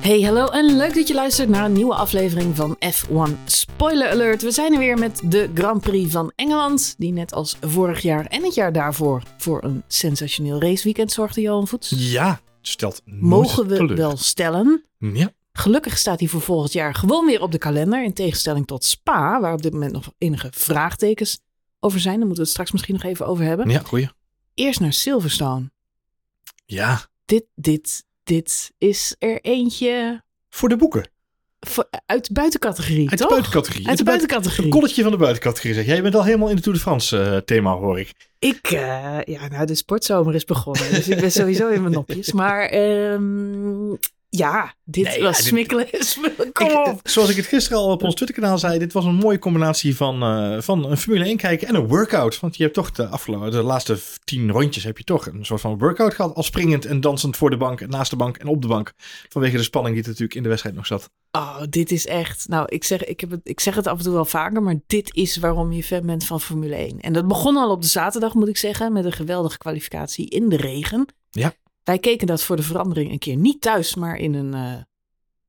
Hey, hallo en leuk dat je luistert naar een nieuwe aflevering van F1 Spoiler Alert. We zijn er weer met de Grand Prix van Engeland, die net als vorig jaar en het jaar daarvoor voor een sensationeel raceweekend zorgde, Johan Voets. Ja, stelt Mogen we teleur. wel stellen. Ja, Gelukkig staat hij voor volgend jaar gewoon weer op de kalender, in tegenstelling tot Spa, waar op dit moment nog enige vraagtekens over zijn. Daar moeten we het straks misschien nog even over hebben. ja, goeie. Eerst naar Silverstone. Ja, Dit, dit, dit is er eentje voor de boeken. voor- uit de buitencategorie, Uit toch? de buitencategorie. Uit de buiten- buitencategorie. Een kolletje van de buitencategorie zeg. Jij bent al helemaal in de Tour de France eh, thema hoor ik. Ik, eh, ja, nou, de sportzomer is begonnen. Dus ik ben sowieso in mijn nopjes. Maar ehm, ja, dit Nee, was ja. Kom Ik, op. zoals ik het gisteren al op ons Twitterkanaal zei, dit was een mooie combinatie van, eh, van een Formule 1 kijken en een workout. Want je hebt toch de afgelopen, de laatste tien rondjes heb je toch een soort van workout gehad. Al springend en dansend voor de bank, naast de bank en op de bank. Vanwege de spanning die er natuurlijk in de wedstrijd nog zat. Oh, dit is echt. Nou, ik zeg, ik, heb het, ik zeg het af en toe wel vaker, maar dit is waarom je fan bent van Formule 1. En dat begon al op de zaterdag, moet ik zeggen, met een geweldige kwalificatie in de regen. Ja. Wij keken dat voor de verandering een keer niet thuis, maar in een eh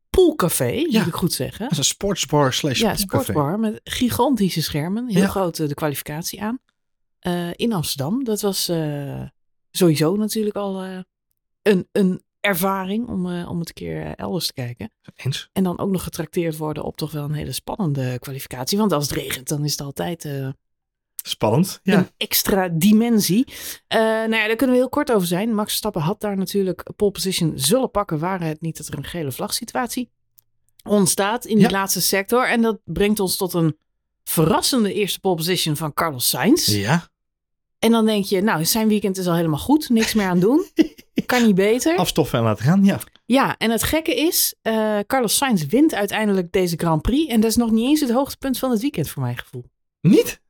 poolcafé, moet Ja. ik goed zeggen. Dat is een sportsbar slash Ja, sportbar met gigantische schermen. Heel Ja. groot eh, de kwalificatie aan. Eh, in Amsterdam. Dat was sowieso natuurlijk al een, een ervaring om, om het een keer elders te kijken. Eens. En dan ook nog getrakteerd worden op toch wel een hele spannende kwalificatie. Want als het regent, dan is het altijd Spannend. Ja. een extra dimensie. Eh, nou ja, daar kunnen we heel kort over zijn. Max Verstappen had daar natuurlijk pole position zullen pakken. Waren het niet dat er een gele vlagsituatie ontstaat in die Ja. laatste sector. En dat brengt ons tot een verrassende eerste pole position van Carlos Sainz. Ja. En dan denk je, nou, zijn weekend is al helemaal goed. Niks meer aan doen. Kan niet beter. Afstoffen en laten gaan. Ja. Ja, en het gekke is, eh, Carlos Sainz wint uiteindelijk deze Grand Prix. En dat is nog niet eens het hoogtepunt van het weekend voor mijn gevoel. Niet?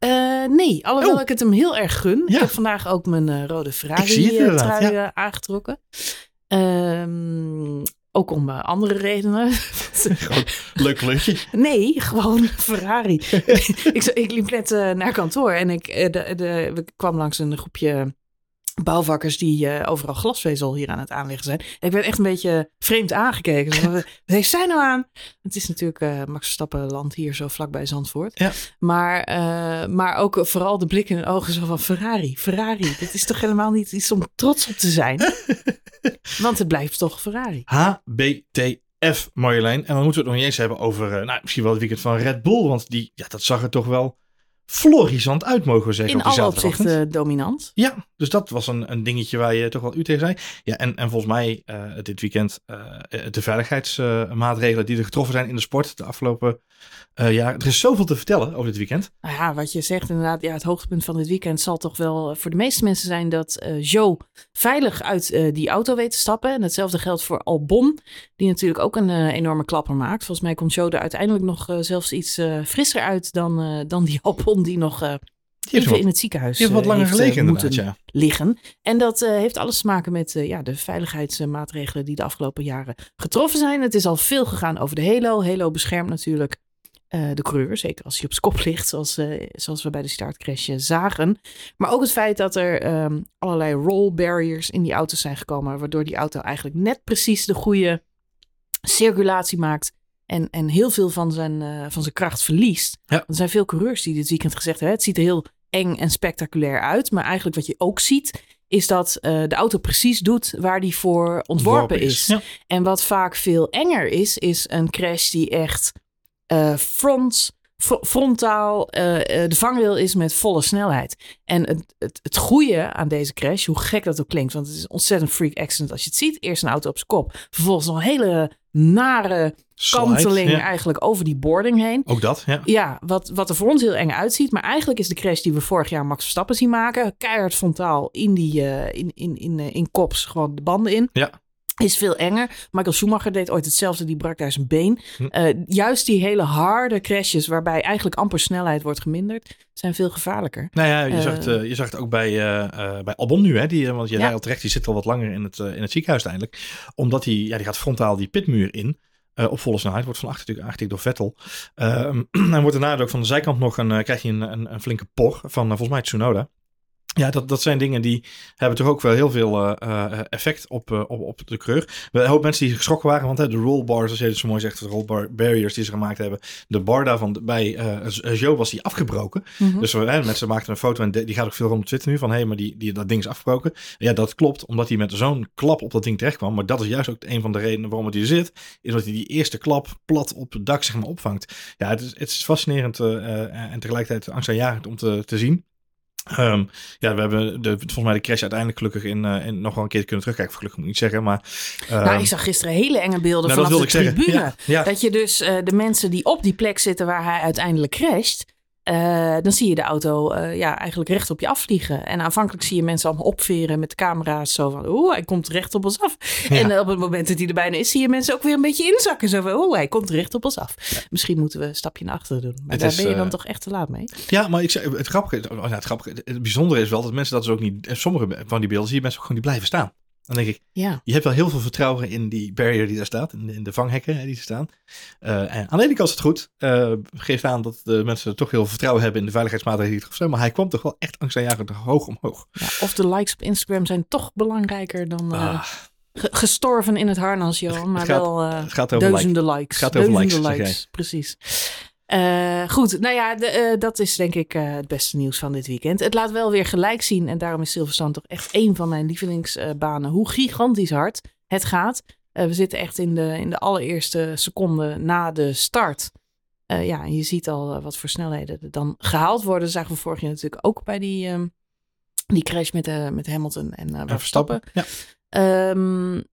Eh, nee, alhoewel Oh. ik het hem heel erg gun. Ik heb vandaag ook mijn eh, rode Ferrari eh, trui aangetrokken. Ehm, ook om andere redenen. Gewoon leuk kleurtje. nee, gewoon Ferrari. ik, zo- ik liep net naar kantoor en ik de, de, kwam langs een groepje bouwvakkers die eh, overal glasvezel hier aan het aanleggen zijn. En ik werd echt een beetje vreemd aangekeken. Wat heeft zij nou aan? Het is natuurlijk eh Max Verstappen land hier zo vlakbij Zandvoort. Ja. Maar, eh, maar ook vooral de blik in de ogen zo van Ferrari. Ferrari, dit is toch helemaal niet iets om trots op te zijn? Want het blijft toch Ferrari. HBTF, Marjolein. En dan moeten we het nog niet eens hebben over, nou, misschien wel het weekend van Red Bull. Want die, ja, dat zag er toch wel florisant uit, mogen we zeggen. In alle opzichten dominant. Ja, dus dat was een, een dingetje waar je toch wel u tegen zei. Ja, en, en volgens mij eh, dit weekend eh, de veiligheidsmaatregelen die er getroffen zijn in de sport de afgelopen eh jaar. Er is zoveel te vertellen over dit weekend. Nou ja, wat je zegt inderdaad, ja, het hoogtepunt van dit weekend zal toch wel eh, voor de meeste mensen zijn dat eh Joe veilig uit die auto weet te stappen. En hetzelfde geldt voor Albon, die natuurlijk ook een enorme klapper maakt. Volgens mij komt Joe er uiteindelijk nog zelfs iets frisser uit dan, dan die Albon die nog even in het ziekenhuis die heeft wat langer heeft, gelegen inderdaad, moeten ja. liggen. En dat heeft alles te maken met ja, de veiligheidsmaatregelen die de afgelopen jaren getroffen zijn. Het is al veel gegaan over de Halo. Halo beschermt natuurlijk eh, de coureur, zeker als hij op zijn kop ligt, zoals, eh, zoals we bij de startcrash eh, zagen. Maar ook het feit dat er ehm, allerlei roll barriers in die auto's zijn gekomen, waardoor die auto eigenlijk net precies de goede circulatie maakt. En, en heel veel van zijn, van zijn kracht verliest. Ja. Er zijn veel coureurs die dit weekend gezegd hebben. Het ziet er heel eng en spectaculair uit. Maar eigenlijk wat je ook ziet, is dat de auto precies doet waar die voor ontworpen, is. Ja. En wat vaak veel enger is, is een crash die echt eh, front, fr- frontaal eh, eh, de vangrail is met volle snelheid. En het, het, het goede aan deze crash, hoe gek dat ook klinkt, want het is een ontzettend freak accident als je het ziet. Eerst een auto op zijn kop, vervolgens nog een hele nare Slide, kanteling ja. eigenlijk over die boarding heen. Ook dat, ja. Ja, wat, wat er voor ons heel eng uitziet. Maar eigenlijk is de crash die we vorig jaar Max Verstappen zien maken. Keihard frontaal in, die, in, in, in, in kops gewoon de banden in. Ja. Is veel enger. Michael Schumacher deed ooit hetzelfde. Die brak daar zijn been. Hm. Eh, juist die hele harde crashes waarbij eigenlijk amper snelheid wordt geminderd. Zijn veel gevaarlijker. Nou ja, je, Eh. zag, het, eh, je zag het ook bij, bij Albon nu. Hè, die, want je Ja. al terecht, die zit al wat langer in het, in het ziekenhuis uiteindelijk. Omdat hij, ja, die gaat frontaal die pitmuur in. eh, op volle snelheid. Wordt van achter natuurlijk aangetikt door Vettel. Ehm en wordt daarna ook van de zijkant nog een, krijg je een, een, een flinke por van volgens mij Tsunoda. Ja, dat, dat zijn dingen die hebben toch ook wel heel veel uh, effect op, uh, op, op de coureur. We hoop mensen die geschrokken waren, want hè, de rollbars, zoals je het zo mooi zegt, de rollbar barriers die ze gemaakt hebben. De bar daarvan bij uh, Joe was die afgebroken. Mm -hmm. Dus mensen maakten een foto en die gaat ook veel rond op Twitter nu van hé, hey, maar die, die, dat ding is afgebroken. Ja, dat klopt, omdat hij met zo'n klap op dat ding terecht kwam. Maar dat is juist ook een van de redenen waarom het hier zit, is dat hij die eerste klap plat op het dak zeg maar opvangt. Ja, het is, het is fascinerend en tegelijkertijd angstaanjagend om te, te zien. Um, ja, we hebben de, volgens mij de crash uiteindelijk gelukkig in, uh, in nog wel een keer kunnen terugkijken. Gelukkig moet ik niet zeggen, maar... Um, nou, ik zag gisteren hele enge beelden nou, vanaf de tribune. Ja, ja. Dat je dus uh, de mensen die op die plek zitten waar hij uiteindelijk crasht... Uh, dan zie je de auto uh, ja, eigenlijk recht op je afvliegen. En aanvankelijk zie je mensen allemaal opveren met de camera's. Zo van, oeh, hij komt recht op ons af. Ja. En op het moment dat hij er bijna is, zie je mensen ook weer een beetje inzakken. Zo van, oeh, hij komt recht op ons af. Ja. Misschien moeten we een stapje naar achteren doen. Maar het daar is, ben je dan uh, toch echt te laat mee. Ja, maar ik het grappige, oh, het grappige, het bijzondere is wel dat mensen dat dus ook niet... Sommige van die beelden zie je mensen ook gewoon die blijven staan. Dan denk ik, ja. je hebt wel heel veel vertrouwen in die barrier die daar staat, in de, in de vanghekken die er staan. Uh, en aan de ene kant is het goed. Uh, geeft aan dat de mensen toch heel veel vertrouwen hebben in de veiligheidsmaatregelen die het zijn. Maar hij kwam toch wel echt angstaanjagend hoog omhoog. Ja, of de likes op Instagram zijn toch belangrijker dan... Uh, ah. Gestorven in het harnas, Johan, maar gaat, wel uh, gaat over duizenden likes. likes. Het gaat over likes precies. Uh, goed, nou ja, de, uh, dat is denk ik uh, het beste nieuws van dit weekend. Het laat wel weer gelijk zien, en daarom is Silverstone toch echt een van mijn lievelingsbanen, hoe gigantisch hard het gaat. we zitten echt in de, in de allereerste seconde na de start. ja, en je ziet al wat voor snelheden er dan gehaald worden. Dat zagen we vorig jaar natuurlijk ook bij die, um, die crash met, met Hamilton en Verstappen. Ja. Um,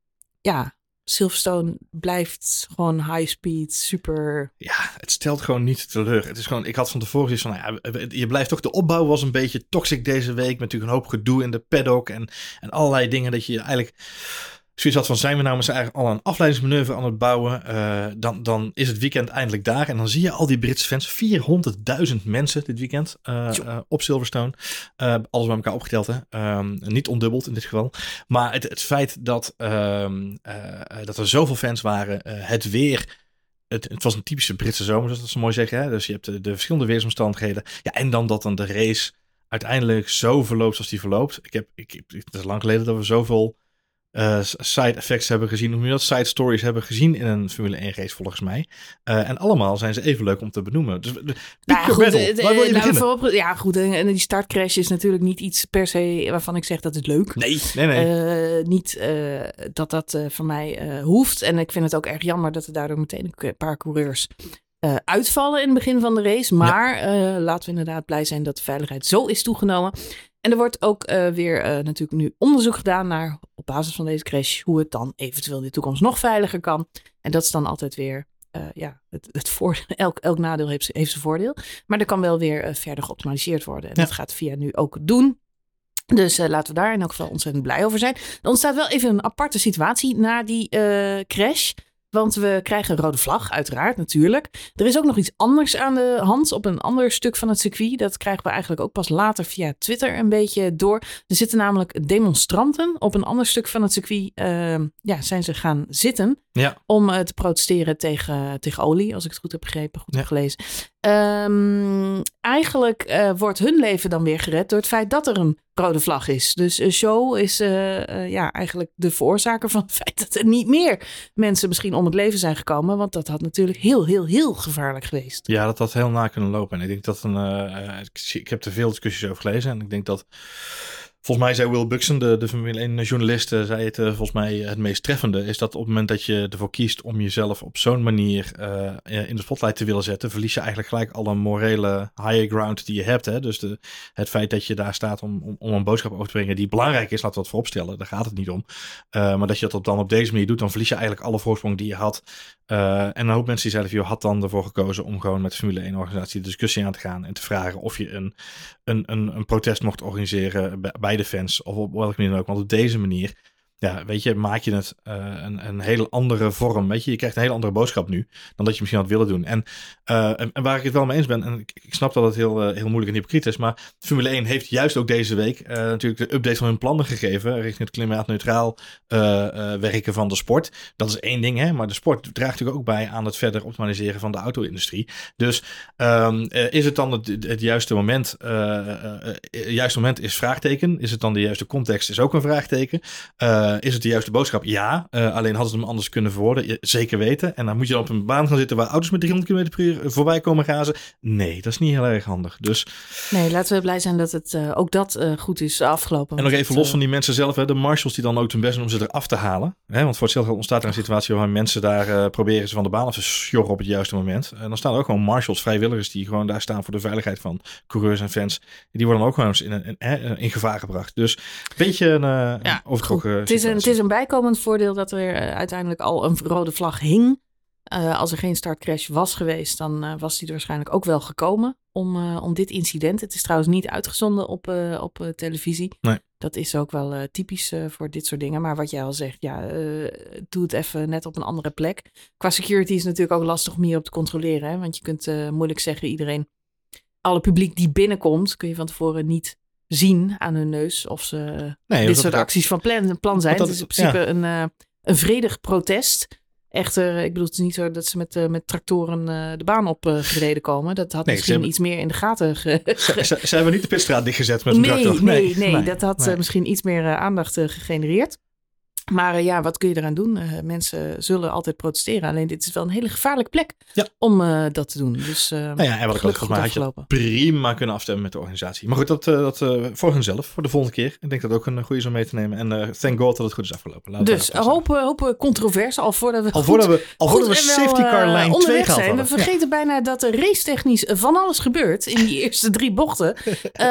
ja, Silverstone blijft gewoon high speed, super. Ja, het stelt gewoon niet teleur. Het is gewoon, ik had van tevoren zoiets van, nou ja, je blijft toch, de opbouw was een beetje toxic deze week. Met natuurlijk een hoop gedoe in de paddock en, en allerlei dingen dat je eigenlijk zoiets had van zijn we nou met eigenlijk al een afleidingsmanoeuvre aan het bouwen. Uh, dan, dan is het weekend eindelijk daar. En dan zie je al die Britse fans. 400.000 mensen dit weekend uh, uh, op Silverstone. alles bij elkaar opgeteld. Hè. Um, niet ondubbeld in dit geval. Maar het, het feit dat, um, dat er zoveel fans waren. het weer. Het, het, was een typische Britse zomer, zoals dat ze mooi zeggen. Hè? Dus je hebt de, de verschillende weersomstandigheden. Ja, en dan dat dan de race uiteindelijk zo verloopt zoals die verloopt. Ik heb, ik, het is lang geleden dat we zoveel uh, side effects hebben gezien, hoe je dat, side stories hebben gezien in een Formule 1 race volgens mij. Uh, en allemaal zijn ze even leuk om te benoemen. Dus nou, goed, battle. Waar wil je nou, ja, goed. En die startcrash is natuurlijk niet iets per se waarvan ik zeg dat het leuk. Nee, nee, nee. Niet dat dat voor mij hoeft. En ik vind het ook erg jammer dat er daardoor meteen een paar coureurs uh, uitvallen in het begin van de race. Maar ja. uh, laten we inderdaad blij zijn dat de veiligheid zo is toegenomen. En er wordt ook uh, weer natuurlijk nu onderzoek gedaan naar, op basis van deze crash, hoe het dan eventueel in de toekomst nog veiliger kan. En dat is dan altijd weer, ja, het, het voordeel, elk, elk nadeel heeft, heeft zijn voordeel. Maar er kan wel weer verder geoptimaliseerd worden. En ja. dat gaat via nu ook doen. Dus laten we daar in elk geval ontzettend blij over zijn. Er ontstaat wel even een aparte situatie na die crash. Want we krijgen een rode vlag, uiteraard, natuurlijk. Er is ook nog iets anders aan de hand op een ander stuk van het circuit. Dat krijgen we eigenlijk ook pas later via Twitter een beetje door. Er zitten namelijk demonstranten op een ander stuk van het circuit. Uh, ja, zijn ze gaan zitten ja. om uh, te protesteren tegen, tegen olie, als ik het goed heb begrepen, goed ja. heb gelezen. Um, eigenlijk uh, wordt hun leven dan weer gered door het feit dat er een rode vlag is. Dus uh, Show is uh, ja, eigenlijk de veroorzaker van het feit dat er niet meer mensen misschien om het leven zijn gekomen. Want dat had natuurlijk heel, heel, heel gevaarlijk geweest. Ja, dat had heel na kunnen lopen. En ik denk dat een. ik, ik heb er veel discussies over gelezen. En ik denk dat Volgens mij zei Will Buxton, de, de Formule 1 journalist, uh, zei het uh, volgens mij het meest treffende. Is dat op het moment dat je ervoor kiest om jezelf op zo'n manier in de spotlight te willen zetten, verlies je eigenlijk gelijk alle morele higher ground die je hebt. Hè? Dus de, het feit dat je daar staat om, om, om, een boodschap over te brengen die belangrijk is, laten we dat vooropstellen. Daar gaat het niet om. maar dat je dat dan op deze manier doet, dan verlies je eigenlijk alle voorsprong die je had. en een hoop mensen die zeiden, je had dan ervoor gekozen om gewoon met de Formule 1 organisatie de discussie aan te gaan en te vragen of je een, een, een, een protest mocht organiseren bij de fans of op welke manier ook. Want op deze manier ja, weet je, maak je het uh, een, een hele andere vorm. Weet je, je krijgt een hele andere boodschap nu dan dat je misschien had willen doen. En, uh, en, waar ik het wel mee eens ben, en ik, ik snap dat het heel, uh, heel moeilijk en hypocriet is, maar Formule 1 heeft juist ook deze week natuurlijk de update van hun plannen gegeven richting het klimaatneutraal werken van de sport. Dat is één ding, hè, maar de sport draagt natuurlijk ook bij aan het verder optimaliseren van de auto-industrie. Dus um, is het dan het, het juiste moment? het juiste moment is vraagteken. Is het dan de juiste context? Is ook een vraagteken. Uh, is het de juiste boodschap? Ja. Uh, alleen hadden ze hem anders kunnen verwoorden? Zeker weten. En dan moet je dan op een baan gaan zitten waar auto's met 300 km per uur voorbij komen gazen. Nee, dat is niet heel erg handig. Dus... Nee, laten we blij zijn dat het uh, ook dat goed is afgelopen. En nog even los van die mensen zelf. Hè, de marshals die dan ook hun best doen om ze eraf te halen. Hè, want voor hetzelfde ontstaat er een situatie waar mensen daar proberen ze van de baan af te sjorren op het juiste moment. En dan staan er ook gewoon marshals, vrijwilligers die gewoon daar staan voor de veiligheid van coureurs en fans. Die worden dan ook gewoon in, in, in gevaar gebracht. Dus een beetje een ja, overtrokken is, een, het is een bijkomend voordeel dat er uh, uiteindelijk al een rode vlag hing. Uh, als er geen startcrash was geweest, dan uh, was die er waarschijnlijk ook wel gekomen om, om dit incident. Het is trouwens niet uitgezonden op, op televisie. Nee. Dat is ook wel typisch voor dit soort dingen. Maar wat jij al zegt, ja, doe het even net op een andere plek. Qua security is het natuurlijk ook lastig om hierop te controleren. Hè? Want je kunt moeilijk zeggen, iedereen, alle publiek die binnenkomt, kun je van tevoren niet zien aan hun neus of ze nee, dit soort acties van plan, plan zijn. Dat, het is in principe een, uh, een vredig protest. Echter, ik bedoel, het is niet zo dat ze met, uh, met tractoren uh, de baan op gereden komen. Dat had nee, misschien hebben... iets meer in de gaten ge... ze, ze, ze, hebben niet de pitstraat dichtgezet met een nee, tractor. Nee, nee, nee, dat had misschien iets meer aandacht gegenereerd. Maar uh, ja, wat kun je eraan doen? Uh, mensen zullen altijd protesteren. Alleen dit is wel een hele gevaarlijke plek ja. om uh, dat te doen. Dus nou ja, en wat ik ook had je prima kunnen afstemmen met de organisatie. Maar goed, dat, dat voor hunzelf, voor de volgende keer. Ik denk dat ook een goede is om mee te nemen. En thank god dat het goed is afgelopen. Laten dus hopen, hopen controverse al voordat we al voordat we, al voordat we safety car lijn 2 gaan zijn. We vergeten ja. bijna dat er racetechnisch van alles gebeurt in die eerste drie bochten.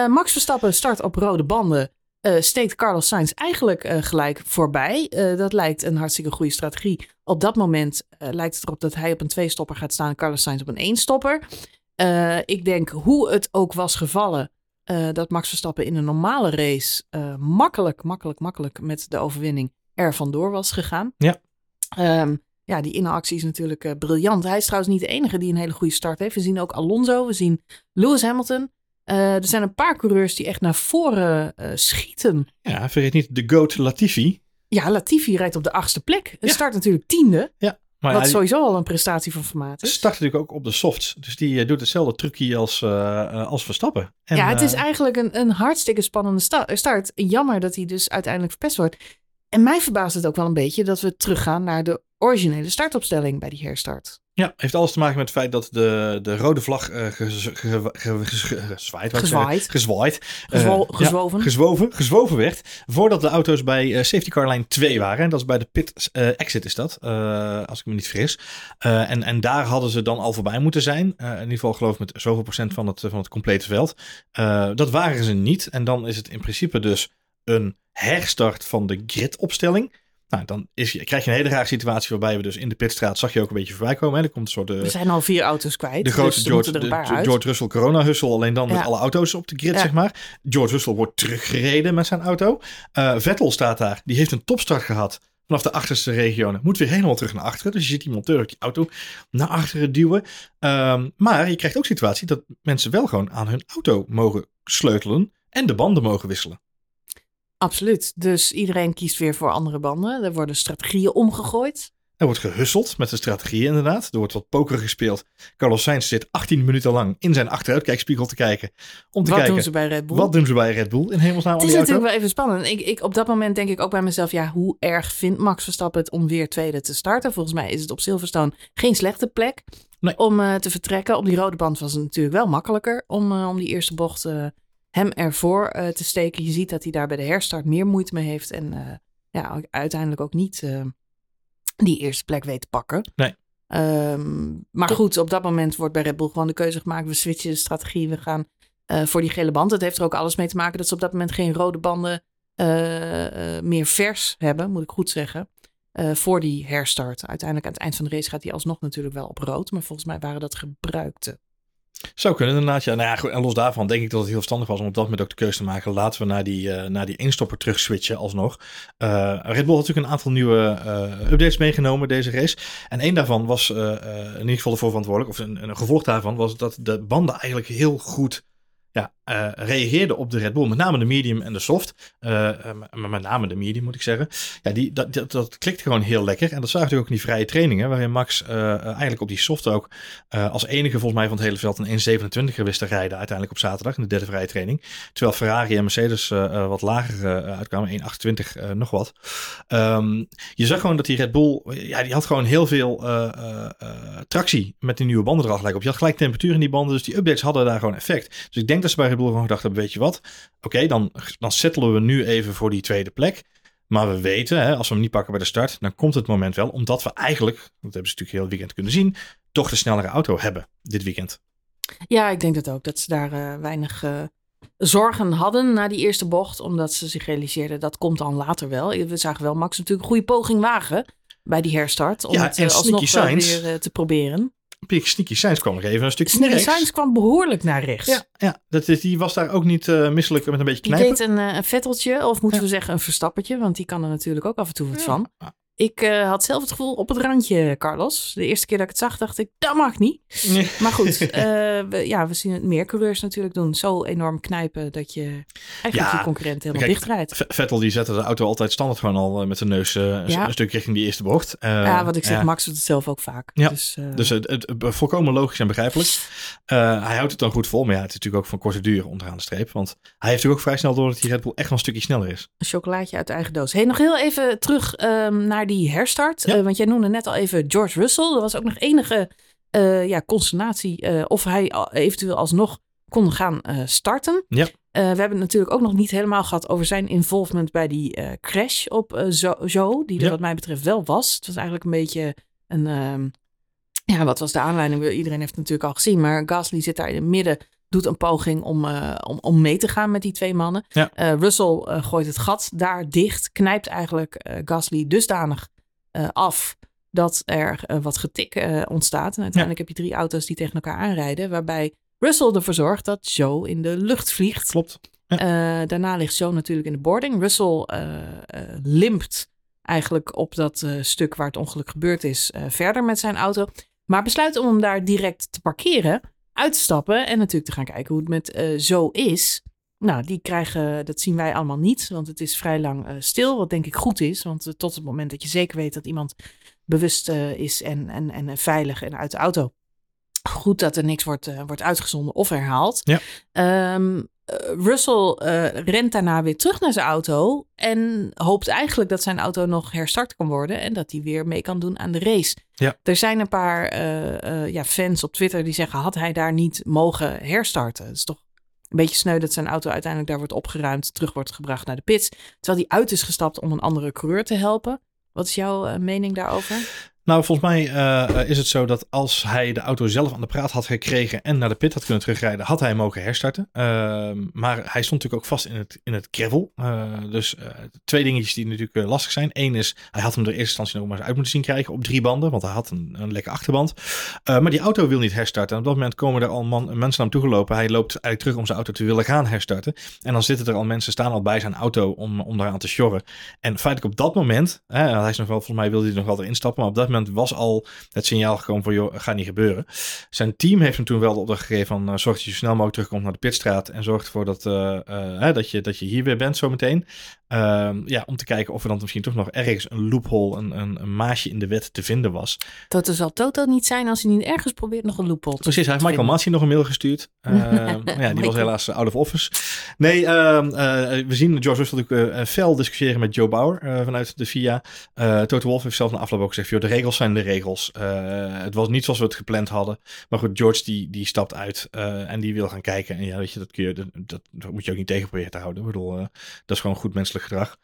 Max Verstappen start op rode banden uh, steekt Carlos Sainz eigenlijk uh, gelijk voorbij. Uh, dat lijkt een hartstikke goede strategie. Op dat moment lijkt het erop dat hij op een twee-stopper gaat staan en Carlos Sainz op een één-stopper. ik denk hoe het ook was gevallen, dat Max Verstappen in een normale race makkelijk, makkelijk, makkelijk met de overwinning er vandoor was gegaan. Ja. Um, ja, die inactie is natuurlijk briljant. Hij is trouwens niet de enige die een hele goede start heeft. We zien ook Alonso, we zien Lewis Hamilton. Uh, er zijn een paar coureurs die echt naar voren uh, schieten. Ja, vergeet niet de GOAT Latifi. Ja, Latifi rijdt op de achtste plek. Ja. start natuurlijk tiende. Ja. Maar wat ja, sowieso al een prestatie van formaat is. Start natuurlijk ook op de softs. Dus die uh, doet hetzelfde trucje als, als Verstappen. En, ja, het is eigenlijk een, een hartstikke spannende sta start. Jammer dat hij dus uiteindelijk verpest wordt. En mij verbaast het ook wel een beetje dat we teruggaan naar de originele startopstelling bij die herstart. Ja, heeft alles te maken met het feit dat de, de rode vlag uh, gezwaaid, gezwaaid, gezwaaid, Gezwo uh, gezwoven. Ja, gezwoven, gezwoven werd voordat de auto's bij uh, safety car line 2 waren. En dat is bij de pit exit is dat, als ik me niet vergis. en, en daar hadden ze dan al voorbij moeten zijn. in ieder geval geloof ik met zoveel procent van het, van het complete veld. dat waren ze niet. En dan is het in principe dus een herstart van de gridopstelling. Nou, dan is, krijg je een hele rare situatie waarbij we dus in de pitstraat zag je ook een beetje voorbij komen. Hè. Er komt een soort, er zijn al vier auto's kwijt. De grote dus George, de, George Russell corona hussel, alleen dan met alle auto's op de grid, ja. zeg maar. George Russell wordt teruggereden met zijn auto. Uh, Vettel staat daar, die heeft een topstart gehad vanaf de achterste regio. Moet weer helemaal terug naar achteren. Dus je ziet die monteur ook die auto naar achteren duwen. Um, maar je krijgt ook situatie dat mensen wel gewoon aan hun auto mogen sleutelen en de banden mogen wisselen. Absoluut. Dus iedereen kiest weer voor andere banden. Er worden strategieën omgegooid. Er wordt gehusseld met de strategieën inderdaad. Er wordt wat poker gespeeld. Carlos Sainz zit 18 minuten lang in zijn achteruitkijkspiegel te kijken. Om te wat kijken, doen ze bij Red Bull? Wat doen ze bij Red Bull in hemelsnaam? Het is natuurlijk wel even spannend. Ik, ik, op dat moment denk ik ook bij mezelf, ja, hoe erg vindt Max Verstappen het om weer tweede te starten? Volgens mij is het op Silverstone geen slechte plek nee. om uh, te vertrekken. Op die rode band was het natuurlijk wel makkelijker om, uh, om die eerste bocht uh, hem ervoor uh, te steken. Je ziet dat hij daar bij de herstart meer moeite mee heeft. En uh, ja, uiteindelijk ook niet uh, die eerste plek weet te pakken. Nee. Um, maar goed, op dat moment wordt bij Red Bull gewoon de keuze gemaakt. We switchen de strategie. We gaan voor die gele band. Het heeft er ook alles mee te maken dat ze op dat moment geen rode banden meer vers hebben, moet ik goed zeggen. voor die herstart. Uiteindelijk aan het eind van de race gaat hij alsnog natuurlijk wel op rood. Maar volgens mij waren dat gebruikte Zou kunnen inderdaad. Ja, nou ja, en los daarvan denk ik dat het heel verstandig was om op dat moment ook de keuze te maken. Laten we naar die, uh, naar die eenstopper terug switchen alsnog. Uh, Red Bull had natuurlijk een aantal nieuwe uh, updates meegenomen deze race. En één daarvan was in ieder geval ervoor verantwoordelijk, of een, een gevolg daarvan, was dat de banden eigenlijk heel goed ja, uh, reageerde op de Red Bull. Met name de medium en de soft. Uh, met name de medium moet ik zeggen. Ja, die, dat, dat, dat klikt gewoon heel lekker. En dat zag je ook in die vrije trainingen. Waarin Max eigenlijk op die soft ook als enige volgens mij van het hele veld een 1.27 wist te rijden. Uiteindelijk op zaterdag in de derde vrije training. Terwijl Ferrari en Mercedes wat lager uitkwamen. 1.28 nog wat. Um, je zag gewoon dat die Red Bull. Ja, die had gewoon heel veel tractie met die nieuwe banden er al gelijk op. Je had gelijk temperatuur in die banden. Dus die updates hadden daar gewoon effect. Dus ik denk dat ze bij Red Bull gewoon gedacht hebben, weet je wat? Oké, dan, dan settelen we nu even voor die tweede plek. Maar we weten, hè, als we hem niet pakken bij de start, dan komt het moment wel. Omdat we eigenlijk, dat hebben ze natuurlijk heel het weekend kunnen zien, toch de snellere auto hebben dit weekend. Ja, ik denk dat ook. Dat ze daar uh, weinig uh, zorgen hadden na die eerste bocht. Omdat ze zich realiseerden, dat komt dan later wel. We zagen wel Max natuurlijk een goede poging wagen bij die herstart. Om ja, het uh, alsnog weer te proberen. Sneaky Sainz kwam nog even een stukje Sneaky. Sainz kwam behoorlijk naar rechts. Ja, ja dat is, die was daar ook niet uh, misselijk met een beetje Die knijpen. deed een, uh, een vetteltje, of moeten Ja. we zeggen een verstappertje. Want die kan er natuurlijk ook af en toe wat Ja. van. Ik uh, had zelf het gevoel op het randje, Carlos. De eerste keer dat ik het zag, dacht ik, dat mag niet. Nee. Maar goed, uh, we, ja, we zien het meer coureurs natuurlijk doen. Zo enorm knijpen dat je eigenlijk Ja, je concurrent helemaal kijk, dichtrijdt. Vettel die zette de auto altijd standaard gewoon al eh, met de neus eh, een, Ja. een stuk richting die eerste bocht. Eh, ja, wat ik zeg. Max doet het zelf ook vaak. Ja, Dus, Dus het, het, volkomen logisch en begrijpelijk. Hij houdt het dan goed vol, maar ja, het is natuurlijk ook van korte duur onderaan de streep. Want hij heeft natuurlijk ook vrij snel door dat die Red Bull echt wel een stukje sneller is. een chocolaatje uit de eigen doos. Hey, nog heel even terug um, naar die herstart. Ja. Uh, want jij noemde net al even George Russell. Er was ook nog enige uh, ja, consternatie uh, of hij eventueel alsnog kon gaan starten. Ja. We hebben het natuurlijk ook nog niet helemaal gehad over zijn involvement bij die crash op Zo, Zo, die er Ja. wat mij betreft wel was. Het was eigenlijk een beetje een, um, ja, wat was de aanleiding? Iedereen heeft het natuurlijk al gezien, maar Gasly zit daar in het midden, doet een poging om, uh, om, om mee te gaan met die twee mannen. Ja. Uh, Russell uh, gooit het gat daar dicht, knijpt eigenlijk Gasly dusdanig af dat er wat getik ontstaat. En uiteindelijk heb je drie auto's die tegen elkaar aanrijden, waarbij Russell ervoor zorgt dat Joe in de lucht vliegt. Klopt. Ja. Daarna ligt Joe natuurlijk in de boarding. Russell limpt eigenlijk op dat stuk waar het ongeluk gebeurd is verder met zijn auto. Maar besluit om hem daar direct te parkeren, uit te stappen en natuurlijk te gaan kijken hoe het met uh, Zo is. Nou, die krijgen, dat zien wij allemaal niet, want het is vrij lang uh, stil, wat denk ik goed is. Want uh, tot het moment dat je zeker weet dat iemand bewust is en, en, en veilig en uit de auto. Goed dat er niks wordt, wordt uitgezonden of herhaald. Ja. Um, uh, Russell uh, rent daarna weer terug naar zijn auto en hoopt eigenlijk dat zijn auto nog herstart kan worden en dat hij weer mee kan doen aan de race. Ja. Er zijn een paar uh, ja, fans op Twitter die zeggen: had hij daar niet mogen herstarten? Het is toch een beetje sneu dat zijn auto uiteindelijk daar wordt opgeruimd, terug wordt gebracht naar de pits, terwijl hij uit is gestapt om een andere coureur te helpen. Wat is jouw mening daarover? Nou, volgens mij uh, is het zo dat als hij de auto zelf aan de praat had gekregen en naar de pit had kunnen terugrijden, had hij mogen herstarten. Uh, maar hij stond natuurlijk ook vast in het, in het gravel. Uh, dus twee dingetjes die natuurlijk lastig zijn. Eén is, hij had hem er eerste instantie nog maar eens uit moeten zien krijgen op drie banden, want hij had een, een lekke achterband. Maar die auto wil niet herstarten. En op dat moment komen er al man, mensen naar hem toegelopen. Hij loopt eigenlijk terug om zijn auto te willen gaan herstarten. En dan zitten er al mensen, staan al bij zijn auto om, om daaraan te sjorren. En feitelijk op dat moment, hij is nog wel, volgens mij wilde hij nog wel erin stappen, maar op dat moment was al het signaal gekomen van, joh, gaat niet gebeuren. Zijn team heeft hem toen wel de opdracht gegeven van, uh, zorg dat je snel mogelijk terugkomt naar de pitstraat en zorg ervoor dat, uh, uh, dat, je, dat je hier weer bent zometeen. Ja, om te kijken of er dan misschien toch nog ergens een loophole, een, een, een maasje in de wet te vinden was. Dat zal Toto niet zijn als hij niet ergens probeert nog een loophole te Precies, hij heeft Michael Massi nog een mail gestuurd. ja, die was helaas out of office. Nee, ehm, we zien George Russell natuurlijk fel discussiëren met Joe Bauer vanuit de FIA. Toto Wolff heeft zelf na afloop ook gezegd, joh, de regels zijn de regels. Het was niet zoals we het gepland hadden. Maar goed, George die, die stapt uit en die wil gaan kijken. En ja, weet je, dat, kun je, dat, dat moet je ook niet tegen proberen te houden. Ik bedoel, dat is gewoon goed menselijk gedrag.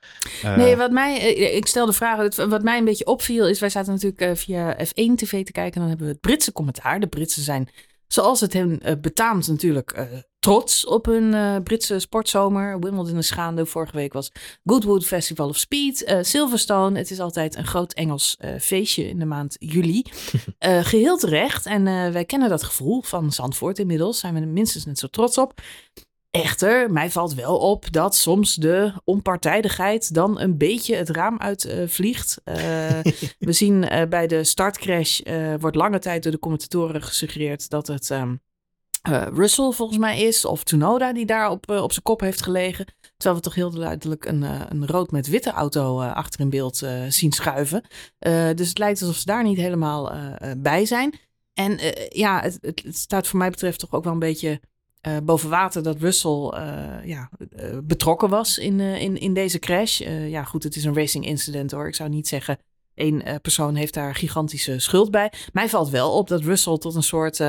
nee, wat mij, ik stel de vraag, wat mij een beetje opviel is, wij zaten natuurlijk via F1 TV te kijken. En dan hebben we het Britse commentaar. De Britsen zijn, zoals het hen betaamt natuurlijk, trots op hun Britse sportzomer. Wimbledon is gaande. Vorige week was Goodwood Festival of Speed. Silverstone. Het is altijd een groot Engels feestje in de maand juli. geheel terecht. En wij kennen dat gevoel van Zandvoort inmiddels. Zijn we er minstens net zo trots op. Echter, mij valt wel op dat soms de onpartijdigheid dan een beetje het raam uitvliegt. we zien bij de startcrash wordt lange tijd door de commentatoren gesuggereerd dat het... Um, uh, Russell volgens mij is, of Tsunoda die daar op, uh, op zijn kop heeft gelegen. Terwijl we toch heel duidelijk een, uh, een rood met witte auto achter in beeld zien schuiven. dus het lijkt alsof ze daar niet helemaal bij zijn. En ja, het, het, staat voor mij betreft toch ook wel een beetje boven water dat Russell ja, betrokken was in, in, in deze crash. ja, goed, het is een racing incident hoor. Ik zou niet zeggen één persoon heeft daar gigantische schuld bij. Mij valt wel op dat Russell tot een soort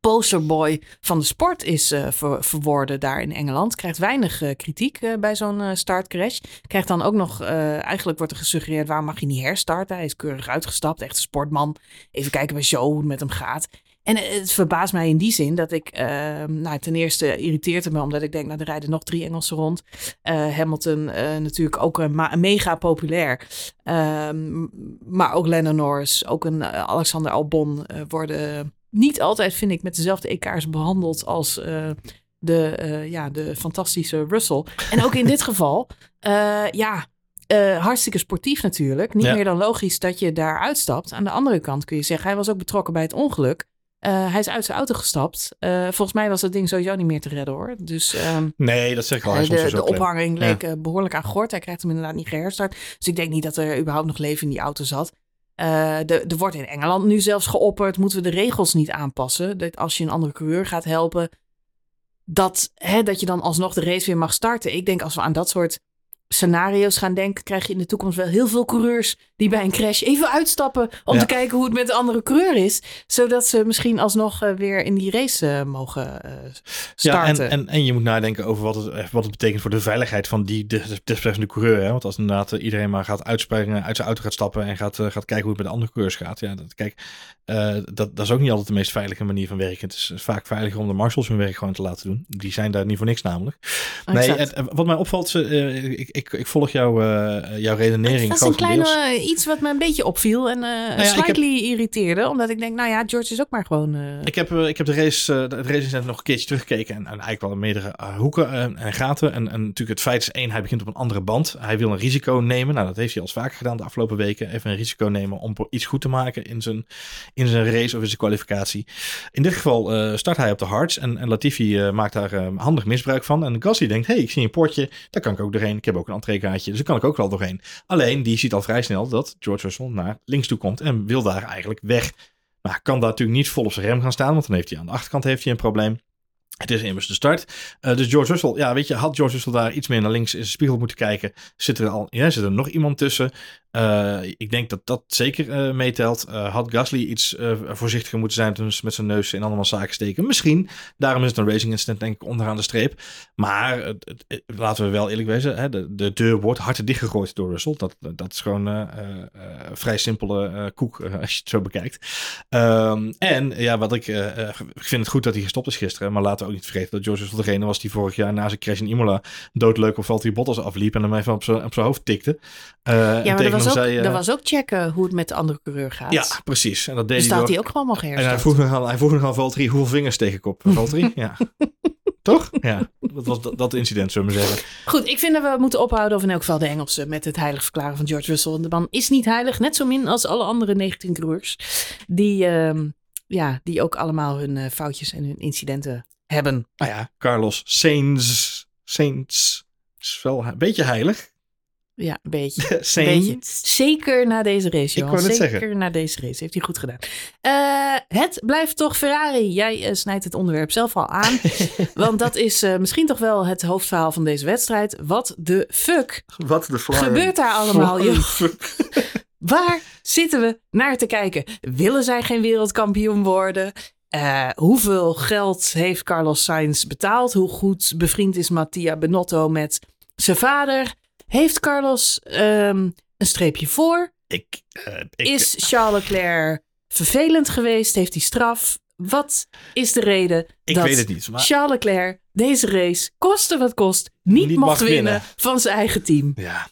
posterboy van de sport is uh, verworden daar in Engeland. Krijgt weinig kritiek bij zo'n startcrash. Krijgt dan ook nog, eigenlijk wordt er gesuggereerd, waarom mag je niet herstarten? Hij is keurig uitgestapt, echt een sportman. Even kijken bij Joe hoe het met hem gaat. En het verbaast mij in die zin dat ik, ehm, nou ten eerste irriteert het me omdat ik denk, nou er rijden nog drie Engelsen rond. Hamilton natuurlijk ook een, mega populair. Um, maar ook Lennon Norris, ook een Alexander Albon worden niet altijd, vind ik, met dezelfde EK's behandeld als de, ja, de fantastische Russell. En ook in dit geval, uh, ja, hartstikke sportief natuurlijk. Niet meer dan logisch dat je daar uitstapt. Aan de andere kant kun je zeggen, hij was ook betrokken bij het ongeluk. Hij is uit zijn auto gestapt. volgens mij was dat ding sowieso niet meer te redden hoor. Dus, um, nee, dat zeg ik al. de, de ophanging leek behoorlijk aan gort. Hij krijgt hem inderdaad niet geherstart. Dus ik denk niet dat er überhaupt nog leven in die auto zat. Er wordt in Engeland nu zelfs geopperd, moeten we de regels niet aanpassen? Dat als je een andere coureur gaat helpen, dat, hè, dat je dan alsnog de race weer mag starten. Ik denk als we aan dat soort scenario's gaan denken, krijg je in de toekomst wel heel veel coureurs die bij een crash even uitstappen om te kijken hoe het met de andere coureur is. Zodat ze misschien alsnog uh, weer in die race uh, mogen uh, starten. Ja, en, en, en, je moet nadenken over wat het, wat het betekent voor de veiligheid van die desbetreffende coureur. Hè? Want als inderdaad iedereen maar gaat uitspringen, uit zijn auto gaat stappen en gaat, gaat kijken hoe het met de andere coureurs gaat. Ja, dat, kijk, dat, dat is ook niet altijd de meest veilige manier van werken. Het is vaak veiliger om de marshals hun werk gewoon te laten doen. Die zijn daar niet voor niks namelijk. Nee, het, wat mij opvalt, ik, ik, ik volg jou, jouw redenering. Dat is een kleine iets wat me een beetje opviel en uh, nou slightly irriteerde. Omdat ik denk, nou ja, George is ook maar gewoon... Ik, heb, ik heb de race, het race nog een keertje teruggekeken. En, en eigenlijk wel meerdere hoeken en gaten. En, en natuurlijk het feit is één, hij begint op een andere band. Hij wil een risico nemen. Nou, dat heeft hij al vaker gedaan de afgelopen weken. Even een risico nemen om iets goed te maken in zijn, in zijn race of in zijn kwalificatie. In dit geval start hij op de hards. En, en Latifi maakt daar handig misbruik van. En Gasly denkt, hey, ik zie een potje. Daar kan ik ook doorheen. Ik heb ook een entreekaartje. Dus daar kan ik ook wel doorheen. Alleen, die ziet al vrij snel dat George Russell naar links toe komt en wil daar eigenlijk weg. Maar kan daar natuurlijk niet vol op zijn rem gaan staan, want dan heeft hij aan de achterkant heeft hij een probleem. Het is immers de start. Uh, dus George Russell, ja, weet je, had George Russell daar iets meer naar links in zijn spiegel moeten kijken. Zit er al, ja, zit er nog iemand tussen? Uh, ik denk dat dat zeker uh, meetelt. had Gasly iets voorzichtiger moeten zijn toen met zijn neus in allemaal zaken steken? Misschien. Daarom is het een racing incident, denk ik, onderaan de streep. Maar laten we wel eerlijk wezen, hè, de, de deur wordt harder dichtgegooid door Russell. Dat, dat is gewoon vrij simpele koek als je het zo bekijkt. Um, en ja, wat ik, ik vind het goed dat hij gestopt is gisteren, maar laten ook niet vergeten dat George Russell degene was die vorig jaar na zijn crash in Imola doodleuk of Valtteri Bottas afliep en hem even op zijn, op zijn hoofd tikte. Ja, maar dat was, ook, zei, uh, was ook checken hoe het met de andere coureur gaat. Ja, precies. En dat deed dus hij, staat hij ook gewoon nog En hij vroeg nog aan, hij vroeg nog aan Valtteri hoeveel vingers tegen kop. Valtteri, ja. Toch? Ja, dat was dat, dat, incident, zullen we zeggen. Goed, ik vind dat we moeten ophouden, of in elk geval de Engelsen, met het heilig verklaren van George Russell. De man is niet heilig, net zo min als alle andere 19 coureurs. Die, uh, ja, die ook allemaal hun uh, foutjes en hun incidenten hebben. Nou ja, Carlos Sainz, Sainz is wel een beetje heilig. Ja, een beetje. beetje. Zeker na deze race, Johan. Zeker zeggen. na deze race. Heeft hij goed gedaan. Uh, het blijft toch Ferrari. Jij uh, snijdt het onderwerp zelf al aan. want dat is uh, misschien toch wel het hoofdverhaal van deze wedstrijd. Wat de fuck Wat de gebeurt daar allemaal, joh? Waar zitten we naar te kijken? Willen zij geen wereldkampioen worden? Uh, hoeveel geld heeft Carlos Sainz betaald? Hoe goed bevriend is Mattia Benotto met zijn vader? Heeft Carlos um, een streepje voor? Ik, uh, ik, is Charles Leclerc vervelend geweest? Heeft hij straf? wat is de reden Ik dat weet het niet. Maar Charles Leclerc deze race, koste wat kost, niet, Niet mocht mag winnen, winnen. van zijn eigen team? ja,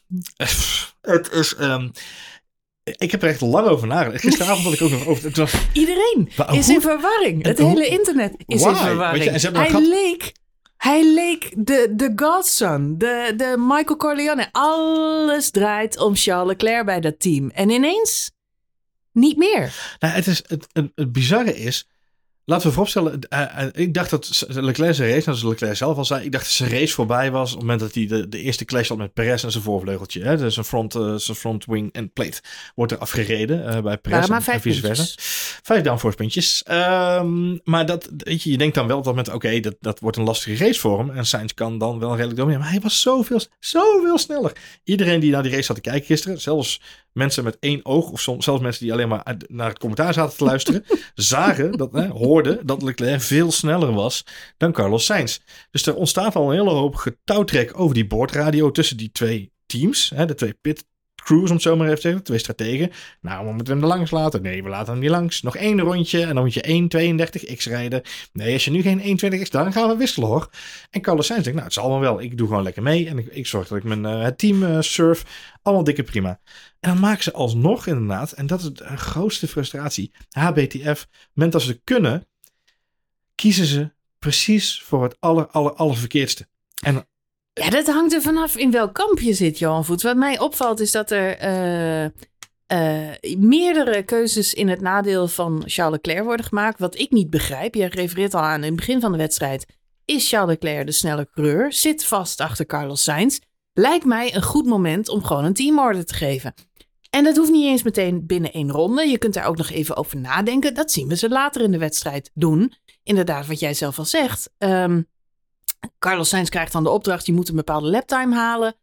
het is... ehm, ik heb er echt lang over nagedacht. Gisteravond had ik ook nog over... Iedereen is hoe- in verwarring. Het hoe- hele internet is in verwarring. Je, hij, leek, hij leek de, de godson, de, de Michael Corleone. Alles draait om Charles Leclerc bij dat team. En ineens niet meer. Nou, het, is, het, het, het bizarre is, laten we vooropstellen, eh, eh, ik dacht dat Leclerc zijn race, zoals Leclerc zelf al zei, ik dacht dat zijn race voorbij was op het moment dat hij de, de eerste clash had met Perez en zijn voorvleugeltje. Hè? Dus zijn front, eh, zijn front wing en plate wordt er afgereden bij Perez maar en- vijf en vice versa. Vijf downforce puntjes. Ehm, maar dat, weet je, je denkt dan wel op dat moment, oké, dat, dat wordt een lastige race voor hem. En Sainz kan dan wel redelijk domineren. Maar hij was zoveel, zoveel sneller. Iedereen die naar die race zat te kijken gisteren, zelfs mensen met één oog, of soms, zelfs mensen die alleen maar naar het commentaar zaten te luisteren, zagen, dat, hè, hoorden dat Leclerc veel sneller was dan Carlos Sainz. Dus er ontstaat al een hele hoop getouwtrek over die boordradio tussen die twee teams, hè, de twee pit crews, om het zo maar even te zeggen, twee strategen. Nou, we moeten hem er langs laten. Nee, we laten hem niet langs. Nog één rondje en dan moet je 1.32x rijden. Nee, als je nu geen 1.20x, dan gaan we wisselen hoor. En Carlos Sainz denkt, nou, het zal allemaal wel. Ik doe gewoon lekker mee en ik, zorg dat ik mijn eh, team eh, surf. Allemaal dikke prima. En dan maken ze alsnog inderdaad, en dat is de grootste frustratie, HBTF, moment dat ze kunnen, kiezen ze precies voor het aller, aller, aller verkeerdste. En Ja, dat hangt er vanaf in welk kamp je zit, Johan Voets. Wat mij opvalt is dat er eh, eh, meerdere keuzes in het nadeel van Charles Leclerc worden gemaakt. Wat ik niet begrijp, je refereert al aan in het begin van de wedstrijd. Is Charles Leclerc de snelle coureur? Zit vast achter Carlos Sainz? Lijkt mij een goed moment om gewoon een teamorder te geven. En dat hoeft niet eens meteen binnen één ronde. Je kunt daar ook nog even over nadenken. Dat zien we ze later in de wedstrijd doen. Inderdaad, wat jij zelf al zegt. Ehm, Carlos Sainz krijgt dan de opdracht, je moet een bepaalde laptime halen.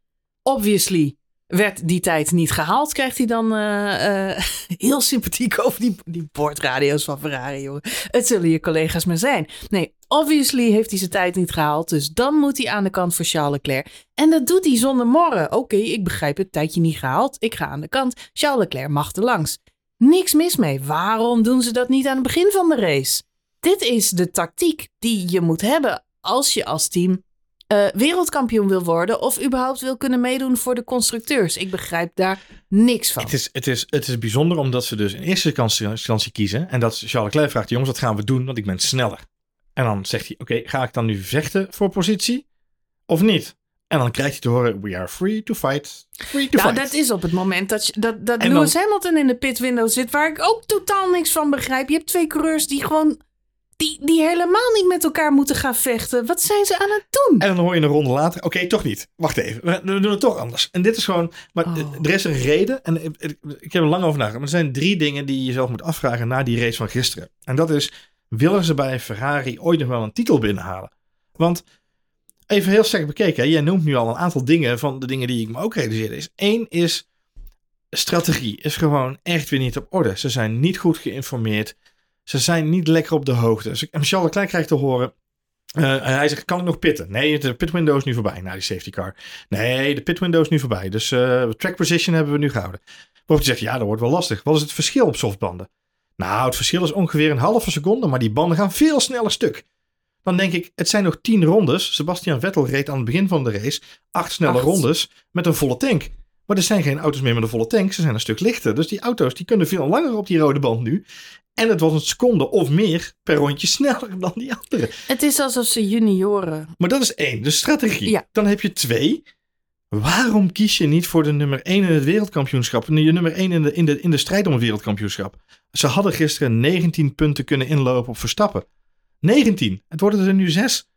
Obviously werd die tijd niet gehaald, krijgt hij dan eh, eh, heel sympathiek over die, die boordradio's van Ferrari, jongen. Het zullen je collega's maar zijn. Nee, obviously heeft hij zijn tijd niet gehaald, dus dan moet hij aan de kant voor Charles Leclerc. En dat doet hij zonder morren. Oké, ik begrijp het, tijdje niet gehaald, ik ga aan de kant. Charles Leclerc mag er langs. Niks mis mee. Waarom doen ze dat niet aan het begin van de race? Dit is de tactiek die je moet hebben als je als team eh, wereldkampioen wil worden of überhaupt wil kunnen meedoen voor de constructeurs. Ik begrijp daar niks van. Het is, het, is, het is bijzonder omdat ze dus in eerste instantie kiezen. En dat Charles Leclerc vraagt, jongens, wat gaan we doen? Want ik ben sneller. En dan zegt hij, oké, ga ik dan nu vechten voor positie of niet? En dan krijgt hij te horen, we are free to fight. Free to nou, fight. dat is op het moment dat, je- dat, dat En Lewis dan- Hamilton in de pitwindow zit, waar ik ook totaal niks van begrijp. Je hebt twee coureurs die gewoon, die, die helemaal niet met elkaar moeten gaan vechten. Wat zijn ze aan het doen? En dan hoor je een ronde later, oké, toch niet. Wacht even, we, we doen het toch anders. En dit is gewoon, maar Oh. er is een reden. En ik, ik- ik heb er lang over nagedacht. Maar er zijn drie dingen die je jezelf moet afvragen na die race van gisteren. En dat is, willen ze bij Ferrari ooit nog wel een titel binnenhalen? Want, even heel sterk bekeken, hè, jij noemt nu al een aantal dingen van de dingen die ik me ook realiseerde. Is één is, strategie is gewoon echt weer niet op orde. Ze zijn niet goed geïnformeerd. Ze zijn niet lekker op de hoogte. En Charles Leclerc krijgt te horen, eh, hij zegt, kan ik nog pitten? Nee, de pit window is nu voorbij na die safety car. Nee, de pit window is nu voorbij. Dus eh, track position hebben we nu gehouden. Waarop hij zegt, ja, dat wordt wel lastig. Wat is het verschil op softbanden? Nou, het verschil is ongeveer een halve seconde, maar die banden gaan veel sneller stuk. Dan denk ik, het zijn nog tien rondes. Sebastian Vettel reed aan het begin van de race acht snelle Acht. rondes met een volle tank. Maar er zijn geen auto's meer met een volle tank. Ze zijn een stuk lichter. Dus die auto's die kunnen veel langer op die rode band nu. En het was een seconde of meer per rondje sneller dan die andere. Het is alsof ze junioren. Maar dat is één, de strategie. Ja. Dan heb je twee. Waarom kies je niet voor de nummer één in het wereldkampioenschap? Je nummer één in de, in, de, in de strijd om het wereldkampioenschap. Ze hadden gisteren 19 punten kunnen inlopen op Verstappen. 19. Het worden er nu 6.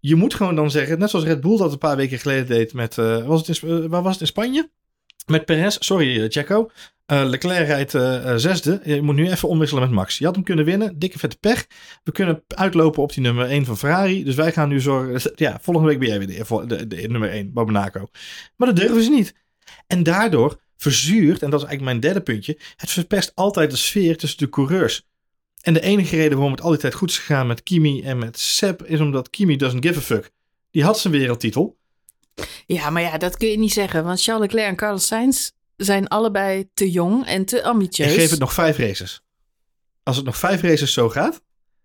Je moet gewoon dan zeggen, net zoals Red Bull dat een paar weken geleden deed met, eh, was het in, eh, waar was het in Spanje? Met Perez, sorry eh, Eh, Leclerc rijdt eh, eh, zesde. Je moet nu even omwisselen met Max. Je had hem kunnen winnen. Dikke vette pech. We kunnen uitlopen op die nummer 1 van Ferrari. Dus wij gaan nu zorgen. Ja, volgende week ben jij weer de, de nummer 1 bij Monaco. Maar dat durven ze niet. En daardoor verzuurt, en dat is eigenlijk mijn derde puntje. Het verpest altijd de sfeer tussen de coureurs. En de enige reden waarom het altijd goed is gegaan met Kimi en met Seb. is omdat Kimi doesn't give a fuck. Die had zijn wereldtitel. Ja, maar ja, dat kun je niet zeggen. Want Charles Leclerc en Carlos Sainz zijn allebei te jong en te ambitieus. Ik geef het nog vijf races. Als het nog vijf races zo gaat,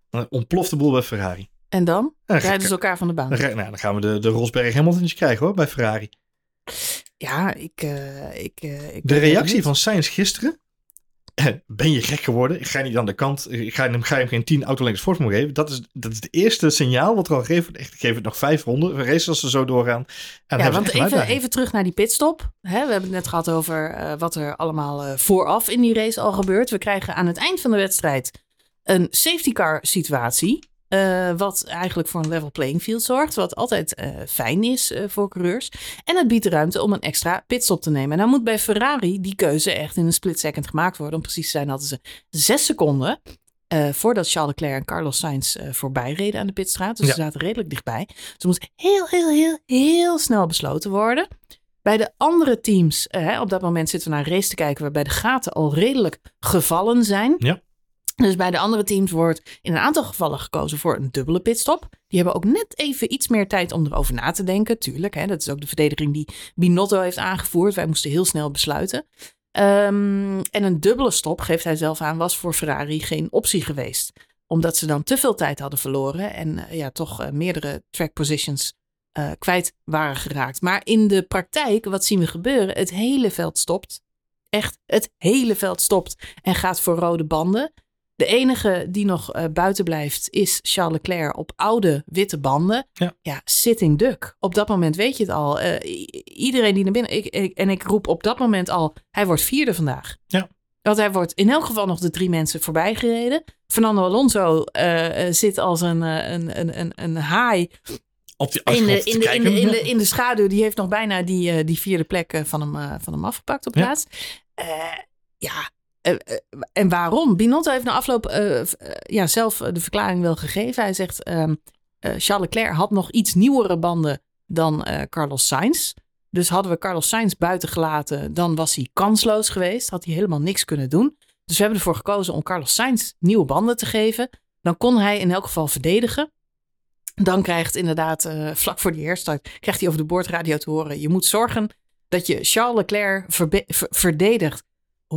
Dan ontploft de boel bij Ferrari. En dan Ja, rijden ze elkaar van de baan. Dan, nou, dan gaan we de, de Rosberg Hamiltons krijgen hoor, bij Ferrari. Ja, ik... eh, ik, eh, ik De reactie van Sainz gisteren. Ben je gek geworden? Ik ga niet aan de kant. Ik ga hem, ga hem geen 10 autolengtes voorsprong geven. Dat is, dat is het eerste signaal wat er al. Echt, Ik geef het nog vijf ronden. Races als ze zo doorgaan. En Ja, want even, even terug naar die pitstop. Hè, we hebben het net gehad over eh, wat er allemaal eh, vooraf in die race al gebeurt. We krijgen aan het eind van de wedstrijd een safety car situatie. Eh, wat eigenlijk voor een level playing field zorgt. Wat altijd eh, fijn is eh, voor coureurs. En het biedt ruimte om een extra pitstop te nemen. En dan moet bij Ferrari die keuze echt in een split second gemaakt worden. Om precies te zijn hadden ze zes seconden. voordat Charles Leclerc en Carlos Sainz eh, voorbij reden aan de pitstraat. Dus Ja. ze zaten redelijk dichtbij. Dus moest heel, heel, heel, heel snel besloten worden. Bij de andere teams, hè, op dat moment zitten we naar een race te kijken waarbij de gaten al redelijk gevallen zijn. Ja. Dus bij de andere teams wordt in een aantal gevallen gekozen voor een dubbele pitstop. Die hebben ook net even iets meer tijd om erover na te denken. Tuurlijk, hè, dat is ook de verdediging die Binotto heeft aangevoerd. Wij moesten heel snel besluiten. Ehm, en een dubbele stop, geeft hij zelf aan, was voor Ferrari geen optie geweest. Omdat ze dan te veel tijd hadden verloren en eh, ja, toch eh, meerdere track positions eh, kwijt waren geraakt. Maar in de praktijk, wat zien we gebeuren? Het hele veld stopt. Echt, het hele veld stopt en gaat voor rode banden. De enige die nog eh, buiten blijft is Charles Leclerc op oude witte banden. Ja. sitting duck. Op dat moment weet je het al. Eh, iedereen die naar binnen... Ik, ik- en ik roep op dat moment al, hij wordt vierde vandaag. Ja. Want hij wordt in elk geval nog de drie mensen voorbij gereden. Fernando Alonso eh, zit als een, een, een, een, een haai Op die in de, in, de, in, de, in, de, in de schaduw. Die heeft nog bijna die, die vierde plek van hem, van hem afgepakt op Ja. plaats. Eh, ja, eh, eh, en waarom? Binotto heeft na afloop eh, ja, zelf de verklaring wel gegeven. Hij zegt, ehm, eh, Charles Leclerc had nog iets nieuwere banden dan Carlos Sainz. Dus hadden we Carlos Sainz buiten gelaten, dan was hij kansloos geweest. Had hij helemaal niks kunnen doen. Dus we hebben ervoor gekozen om Carlos Sainz nieuwe banden te geven. Dan kon hij in elk geval verdedigen. Dan krijgt inderdaad, vlak voor die herstart, krijgt hij over de boordradio te horen. Je moet zorgen dat je Charles Leclerc verdedigt.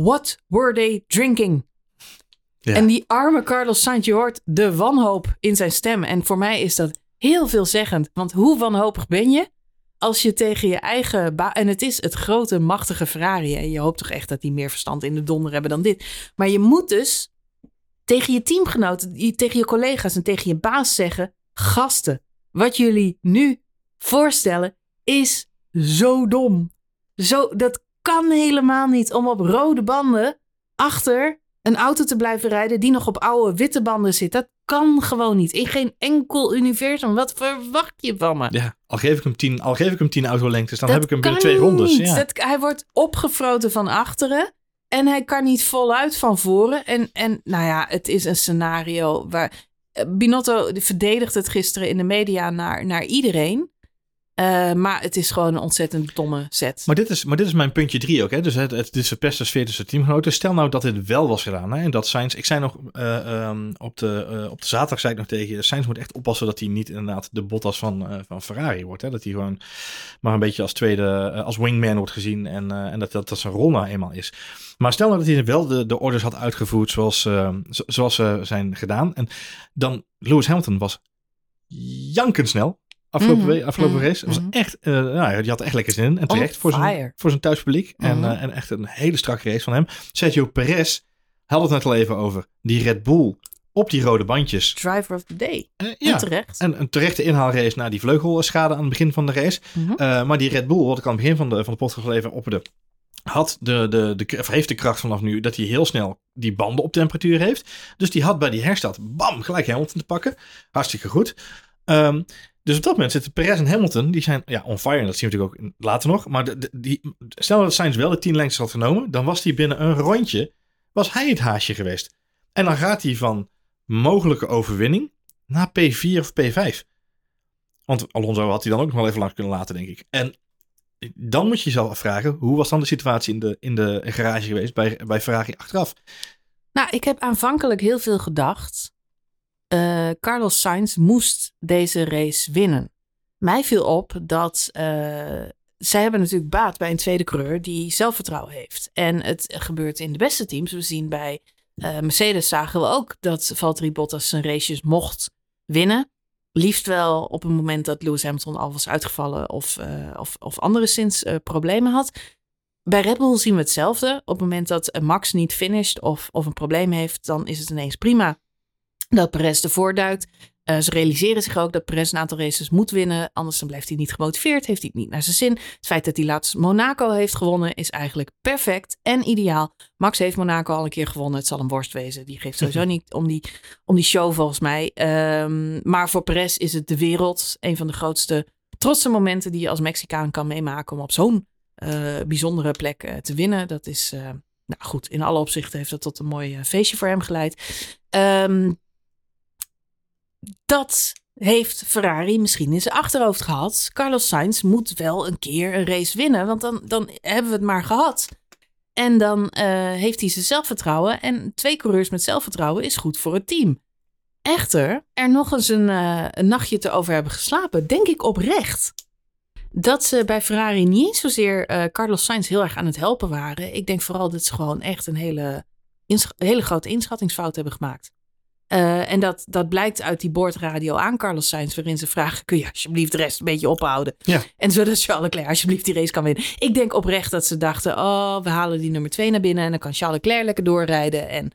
What were they drinking? Ja. En die arme Carlos Sainz, je hoort de wanhoop in zijn stem. En voor mij is dat heel veelzeggend. Want hoe wanhopig ben je als je tegen je eigen... en het is het grote, machtige Ferrari. En je hoopt toch echt dat die meer verstand in de donder hebben dan dit. Maar je moet dus tegen je teamgenoten, tegen je collega's en tegen je baas zeggen... Gasten, wat jullie nu voorstellen is zo dom. Zo, dat kan helemaal niet om op rode banden achter een auto te blijven rijden die nog op oude witte banden zit. Dat kan gewoon niet. In geen enkel universum. Wat verwacht je van me? Ja, al geef ik hem 10 al geef ik hem 10 autolengtes, dan Dat heb ik hem binnen twee rondes. Ja. Dat, hij wordt opgefroten van achteren. En hij kan niet voluit van voren. En, en nou ja, het is een scenario waar... eh, Binotto verdedigt het gisteren in de media naar, naar iedereen. Eh, maar het is gewoon een ontzettend domme set. Maar dit, is, maar dit is mijn puntje drie ook. Hè? Dus het, het, is verpeste sfeer tussen teamgenoten. Stel nou dat dit wel was gedaan. Hè? En dat Sainz... Ik zei nog eh, ehm, op, de, eh, op de zaterdag zei ik nog tegen je... Moet echt oppassen dat hij niet inderdaad de Bottas van, van Ferrari wordt. Hè? Dat hij gewoon maar een beetje als tweede... als wingman wordt gezien. En, en dat, dat dat zijn rol nou eenmaal is. Maar stel nou dat hij wel de, de orders had uitgevoerd zoals, eh, zo- zoals ze zijn gedaan. En dan Lewis Hamilton was jankensnel. Afgelopen, Mhm, afgelopen mhm, race. Het was mhm. echt, eh nou, die had echt lekker zin in. En terecht voor zijn, voor zijn thuispubliek. En, eh, en echt een hele strakke race van hem. Sergio Perez had het net al even over. Die Red Bull op die rode bandjes. Driver of the day. En ja, terecht. en een terechte inhaalrace na die vleugelschade aan het begin van de race. Maar die Red Bull, wat ik aan het begin van de, van de podcast even opperde, had de, de, de, of heeft de kracht vanaf nu dat hij heel snel die banden op temperatuur heeft. Dus die had bij die herstart, bam, gelijk Hamilton te pakken. Hartstikke goed. Ehm, dus op dat moment zitten Perez en Hamilton, die zijn ja, on fire. En dat zien we natuurlijk ook later nog. Maar die, stel dat Sainz wel de 10 lengtes had genomen, dan was hij binnen een rondje, was hij het haasje geweest. En dan gaat hij van mogelijke overwinning naar P4 of P5. Want Alonso had hij dan ook nog wel even lang kunnen laten, denk ik. En dan moet je jezelf afvragen, hoe was dan de situatie in de, in de garage geweest bij, bij Ferrari achteraf? Nou, ik heb aanvankelijk heel veel gedacht. Eh, Carlos Sainz moest deze race winnen. Mij viel op dat eh, zij hebben natuurlijk baat bij een tweede coureur die zelfvertrouwen heeft. En het gebeurt in de beste teams. We zien bij Uh, Mercedes zagen we ook dat Valtteri Bottas zijn races mocht winnen. Liefst wel op een moment dat Lewis Hamilton al was uitgevallen of, of, of anderszins uh, problemen had. Bij Red Bull zien we hetzelfde. Op het moment dat Max niet finisht of, of een probleem heeft, dan is het ineens prima dat Perez ervoor duikt. Uh, ze realiseren zich ook dat Perez een aantal races moet winnen. Anders dan blijft hij niet gemotiveerd. Heeft hij het niet naar zijn zin. Het feit dat hij laatst Monaco heeft gewonnen is eigenlijk perfect en ideaal. Max heeft Monaco al een keer gewonnen. Het zal een worst wezen. Die geeft sowieso niet om die, om die show volgens mij. Um, maar voor Perez is het de wereld. Een van de grootste trotse momenten die je als Mexicaan kan meemaken. Om op zo'n uh, bijzondere plek uh, te winnen. Dat is, nou goed, in alle opzichten heeft dat tot een mooi feestje voor hem geleid. Um, dat heeft Ferrari misschien in zijn achterhoofd gehad. Carlos Sainz moet wel een keer een race winnen, want dan, dan hebben we het maar gehad. En dan uh, heeft hij zijn zelfvertrouwen. En twee coureurs met zelfvertrouwen is goed voor het team. Echter, er nog eens een, uh, een nachtje te over hebben geslapen, denk ik oprecht. Dat ze bij Ferrari niet eens zozeer uh, Carlos Sainz heel erg aan het helpen waren. Ik denk vooral dat ze gewoon echt een hele, hele grote inschattingsfout hebben gemaakt. Uh, en dat, dat blijkt uit die boordradio aan Carlos Sainz, waarin ze vragen: kun je alsjeblieft de rest een beetje ophouden? Ja. En zodat Charles Leclerc alsjeblieft die race kan winnen. Ik denk oprecht dat ze dachten: oh, we halen die nummer twee naar binnen en dan kan Charles Leclerc lekker doorrijden. En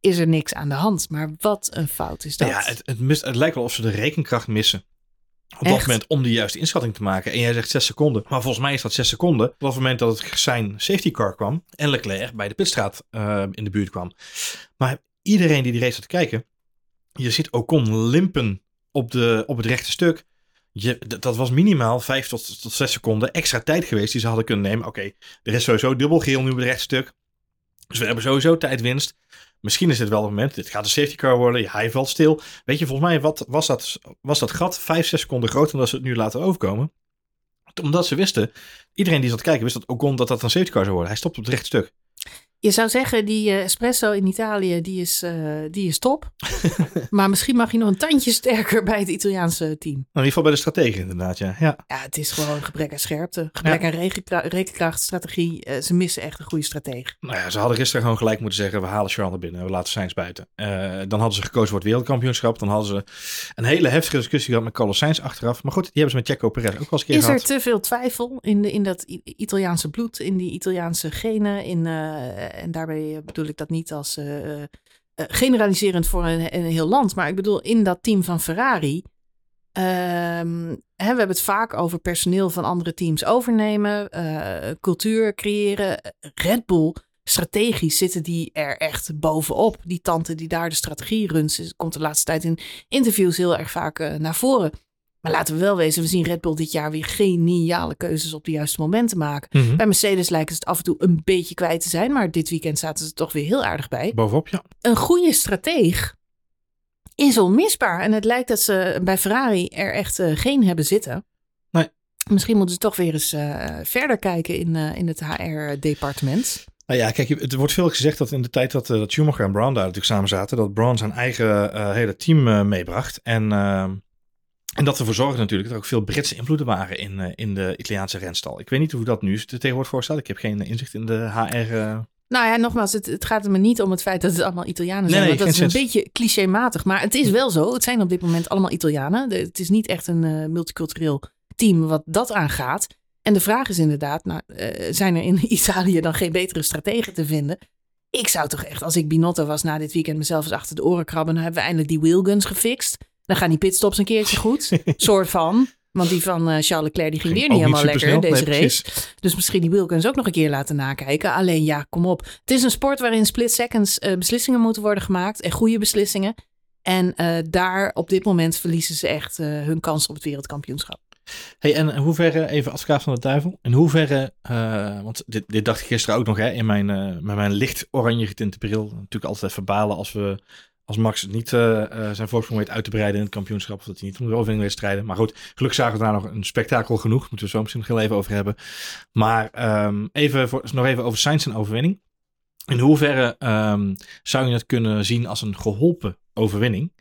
is er niks aan de hand. Maar wat een fout is dat. Ja, het, het, mist, het lijkt wel of ze de rekenkracht missen. Op dat moment om de juiste inschatting te maken. En jij zegt 6 seconden. Maar volgens mij is dat 6 seconden. Op het moment dat het zijn safety car kwam. En Leclerc bij de pitstraat uh, in de buurt kwam. Maar iedereen die die race had te kijken, je ziet Ocon limpen op, de, op het rechte stuk. Je, dat was minimaal 5 tot, tot 6 seconden extra tijd geweest die ze hadden kunnen nemen. Oké, okay, er is sowieso dubbel geel nu op het rechte stuk. Dus we hebben sowieso tijdwinst. Misschien is dit wel het moment. Dit gaat een safety car worden. Hij valt stil. Weet je, volgens mij wat, was, dat, was dat gat 5, 6 seconden groter dan dat ze het nu laten overkomen. Omdat ze wisten, iedereen die zat kijken wist dat Ocon dat dat een safety car zou worden. Hij stopt op het rechte stuk. Je zou zeggen, die uh, espresso in Italië, die is, uh, die is top. maar misschien mag je nog een tandje sterker bij het Italiaanse team. Nou, in ieder geval bij de strategen inderdaad, ja. Ja, ja het is gewoon gebrek aan scherpte. Gebrek ja. aan rekenkra rekenkracht, strategie. Uh, ze missen echt een goede stratege. Nou ja, ze hadden gisteren gewoon gelijk moeten zeggen, we halen Charles binnen. We laten Sainz buiten. dan hadden ze gekozen voor het wereldkampioenschap. Dan hadden ze een hele heftige discussie gehad met Carlos Sainz achteraf. Maar goed, die hebben ze met Checo Perez ook wel eens een keer Is gehad. er te veel twijfel in, de, in dat Italiaanse bloed, in die Italiaanse genen, in en daarbij bedoel ik dat niet als uh, uh, generaliserend voor een, een, heel land, maar ik bedoel in dat team van Ferrari. Ehm, hè, we hebben het vaak over personeel van andere teams overnemen, cultuur creëren. Red Bull, strategisch zitten die er echt bovenop. Die tante die daar de strategie runt, komt de laatste tijd in interviews heel erg vaak naar voren. Maar laten we wel wezen, we zien Red Bull dit jaar weer geniale keuzes op de juiste momenten maken. Mhm. Bij Mercedes lijken ze het af en toe een beetje kwijt te zijn, maar dit weekend zaten ze toch weer heel aardig bij. Bovenop, ja. Een goede strateeg is onmisbaar. En het lijkt dat ze bij Ferrari er echt uh, geen hebben zitten. Nee. Misschien moeten ze toch weer eens uh, verder kijken in, uh, in het HR-departement. Nou ja, kijk, het wordt veel gezegd dat in de tijd dat, dat Schumacher en Brown daar natuurlijk samen zaten, dat Brown zijn eigen hele team meebracht. En ehm, en dat ervoor zorgde natuurlijk dat er ook veel Britse invloeden waren in, uh, in de Italiaanse renstal. Ik weet niet hoe dat nu tegenwoordig voor staat. Ik heb geen inzicht in de HR. Uh... Nou ja, nogmaals, het, het, gaat er me niet om het feit dat het allemaal Italianen zijn. Nee, nee, dat is een beetje clichématig, maar het is wel zo. Het zijn op dit moment allemaal Italianen. De, het is niet echt een uh, multicultureel team wat dat aangaat. En de vraag is inderdaad, nou, zijn er in Italië dan geen betere strategen te vinden? Ik zou toch echt, als ik Binotto was na dit weekend mezelf eens achter de oren krabben, dan hebben we eindelijk die wheelguns gefixt. Dan gaan die pitstops een keertje goed. soort van. Want die van uh, Charles Leclerc die ging, ging weer niet helemaal lekker snel. deze nee, race. Dus misschien die Wilkins ook nog een keer laten nakijken. Alleen ja, kom op. Het is een sport waarin split seconds uh, beslissingen moeten worden gemaakt. En goede beslissingen. En uh, daar op dit moment verliezen ze echt hun kans op het wereldkampioenschap. Hey, en in hoeverre, even advocaat van de duivel, in hoeverre, want dit, dit dacht ik gisteren ook nog hè, in mijn, met mijn licht oranje getinte bril. Natuurlijk altijd even balen als we als Max niet uh, zijn voorsprong weet uit te breiden in het kampioenschap. Of dat hij niet om de overwinning weet strijden. Maar goed, gelukkig zagen we daar nog een spektakel genoeg. Moeten we zo misschien nog heel even over hebben. Maar um, even voor, nog even over Sainz en overwinning. In hoeverre um, zou je het kunnen zien als een geholpen overwinning?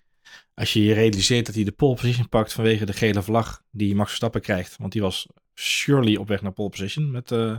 Als je je realiseert dat hij de pole position pakt vanwege de gele vlag die Max Verstappen krijgt. Want die was surely op weg naar pole position met uh,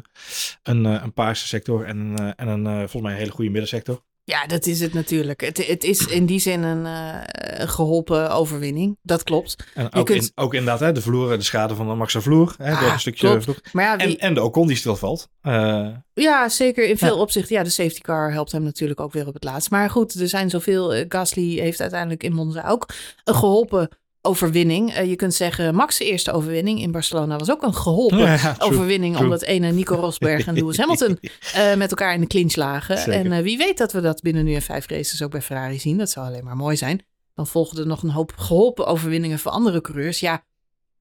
een, een paarse sector en, en een volgens mij een hele goede middensector. Ja, dat is het natuurlijk. Het, het is in die zin een uh, geholpen overwinning. Dat klopt. En ook, kunt... in, ook inderdaad hè, de vloer, de schade van de Max Vloer. Hè, ah, door een stukje vloer. Maar ja, wie... en, en de Ocon die stilvalt. Uh, ja, zeker in veel ja. opzichten. Ja, de safety car helpt hem natuurlijk ook weer op het laatst. Maar goed, er zijn zoveel. Uh, Gasly heeft uiteindelijk in Monza ook een geholpen overwinning. Uh, je kunt zeggen, Max' eerste overwinning in Barcelona was ook een geholpen ja, overwinning. True. Omdat ene Nico Rosberg en Lewis Hamilton uh, met elkaar in de clinch lagen. Zeker. En uh, wie weet dat we dat binnen nu en vijf races ook bij Ferrari zien. Dat zou alleen maar mooi zijn. Dan volgen er nog een hoop geholpen overwinningen voor andere coureurs. Ja,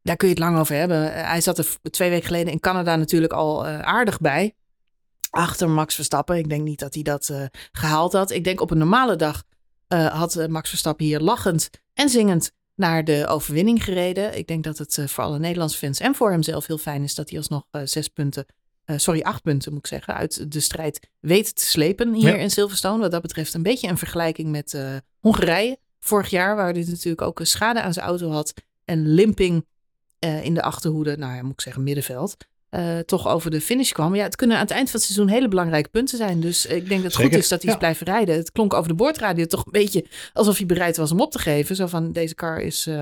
daar kun je het lang over hebben. hij zat er twee weken geleden in Canada natuurlijk al aardig bij. Achter Max Verstappen. Ik denk niet dat hij dat gehaald had. Ik denk op een normale dag had Max Verstappen hier lachend en zingend naar de overwinning gereden. Ik denk dat het uh, voor alle Nederlandse fans en voor hemzelf heel fijn is dat hij alsnog uh, zes punten, uh, sorry, acht punten moet ik zeggen, uit de strijd weet te slepen hier ja. in Silverstone. Wat dat betreft een beetje een vergelijking met Hongarije vorig jaar, waar hij natuurlijk ook een schade aan zijn auto had en limping in de achterhoede, nou ja, moet ik zeggen middenveld. Uh, toch over de finish kwam. Ja, het kunnen aan het eind van het seizoen hele belangrijke punten zijn. Dus ik denk dat het Zeker. goed is dat hij ja. is blijven rijden. Het klonk over de boordradio toch een beetje alsof hij bereid was om op te geven. Zo van, deze car is uh,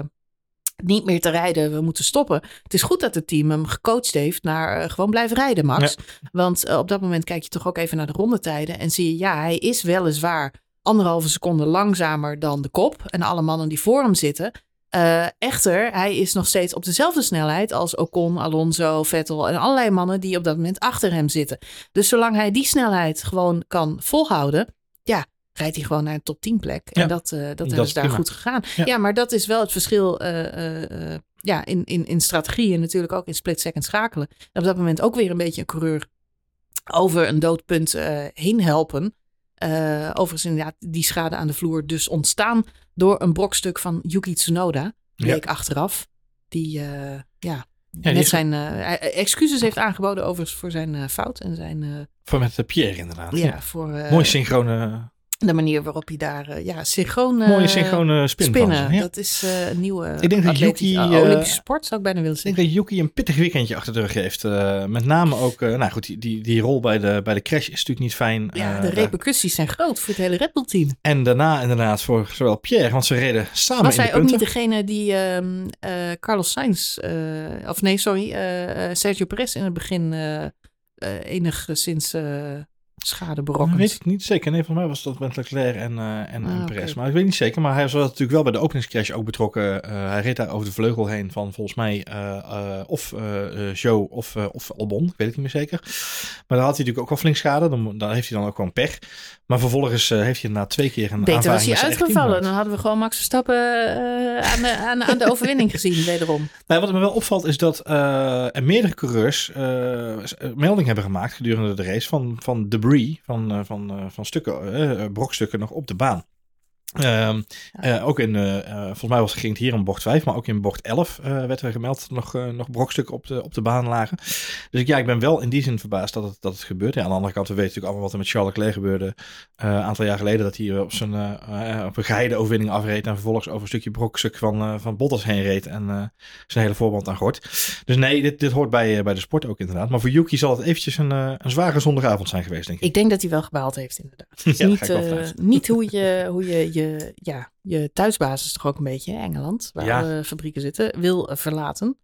niet meer te rijden, we moeten stoppen. Het is goed dat het team hem gecoacht heeft naar uh, gewoon blijven rijden, Max. Ja. Want op dat moment kijk je toch ook even naar de rondetijden en zie je, ja, hij is weliswaar anderhalve seconde langzamer dan de kop. En alle mannen die voor hem zitten. Uh, echter, hij is nog steeds op dezelfde snelheid als Ocon, Alonso, Vettel en allerlei mannen die op dat moment achter hem zitten. Dus zolang hij die snelheid gewoon kan volhouden, ja, rijdt hij gewoon naar een top 10 plek. Ja. En dat, uh, dat, dat is daar prima. goed gegaan. Ja. ja. maar dat is wel het verschil uh, ja, in, in, in strategie en natuurlijk ook in split second schakelen. En op dat moment ook weer een beetje een coureur over een doodpunt heen helpen. Uh, overigens inderdaad die schade aan de vloer dus ontstaan door een brokstuk van Yuki Tsunoda. Bleek ja. achteraf. Die, uh, ja, ja, met zijn uh, excuses heeft aangeboden overigens voor zijn fout en zijn... voor met Pierre inderdaad. Ja, voor... Mooi synchrone de manier waarop hij daar uh, ja, synchroon uh, Mooie synchrone spin spinnen. Ja. Dat is uh, een nieuwe ik denk dat Yuki, uh, Olympische sport, zou ik bijna willen zeggen. Ik denk dat Yuki een pittig weekendje achter de rug heeft. met name ook, nou goed, die, die, die rol bij de, bij de crash is natuurlijk niet fijn. Ja, de repercussies zijn groot voor het hele Red Bull team. En daarna inderdaad voor zowel Pierre, want ze reden samen Was in hij de ook niet degene die um, Carlos Sainz, of nee, sorry, Sergio Perez in het begin enigszins schade berokkend. Weet ik niet zeker. Nee, voor mij was dat met Leclerc en, uh, en, Ah, en. Perez. Maar ik weet niet zeker. Maar hij was natuurlijk wel bij de openingscrash ook betrokken. Uh, hij reed daar over de vleugel heen van volgens mij uh, uh, of Joe of, of Albon. Ik weet het niet meer zeker. Maar daar had hij natuurlijk ook wel flink schade. Dan, dan heeft hij dan ook gewoon pech. Maar vervolgens heeft hij na twee keer een Beter was hij uitgevallen. Dan hadden we gewoon Max Verstappen uh, aan, de, aan, aan de overwinning gezien, wederom. Nou, wat me wel opvalt is dat er meerdere coureurs melding hebben gemaakt gedurende de race van, van debris, van, uh, van, uh, van stukken, uh, brokstukken nog op de baan. Um, uh, ook in, uh, volgens mij was, ging het hier in bocht 5, maar ook in bocht 11 uh, werd er gemeld dat er nog, nog brokstukken op de, op de baan lagen. Dus ja, ik ben wel in die zin verbaasd dat het, dat het gebeurt. Ja, aan de andere kant, we weten natuurlijk allemaal wat er met Charles Leclerc gebeurde een aantal jaar geleden. Dat hij op, zijn, op een geheide overwinning afreed en vervolgens over een stukje brokstuk van, van Bottas heen reed en zijn hele voorband aan gort. Dus nee, dit, dit hoort bij, bij de sport ook inderdaad. Maar voor Yuki zal het eventjes een, een zware zondagavond zijn geweest, denk ik. Ik denk dat hij wel gebaald heeft, inderdaad. ja, niet, niet hoe je, hoe je, je ja, je thuisbasis toch ook een beetje, Engeland, waar Ja. alle fabrieken zitten, wil uh, verlaten.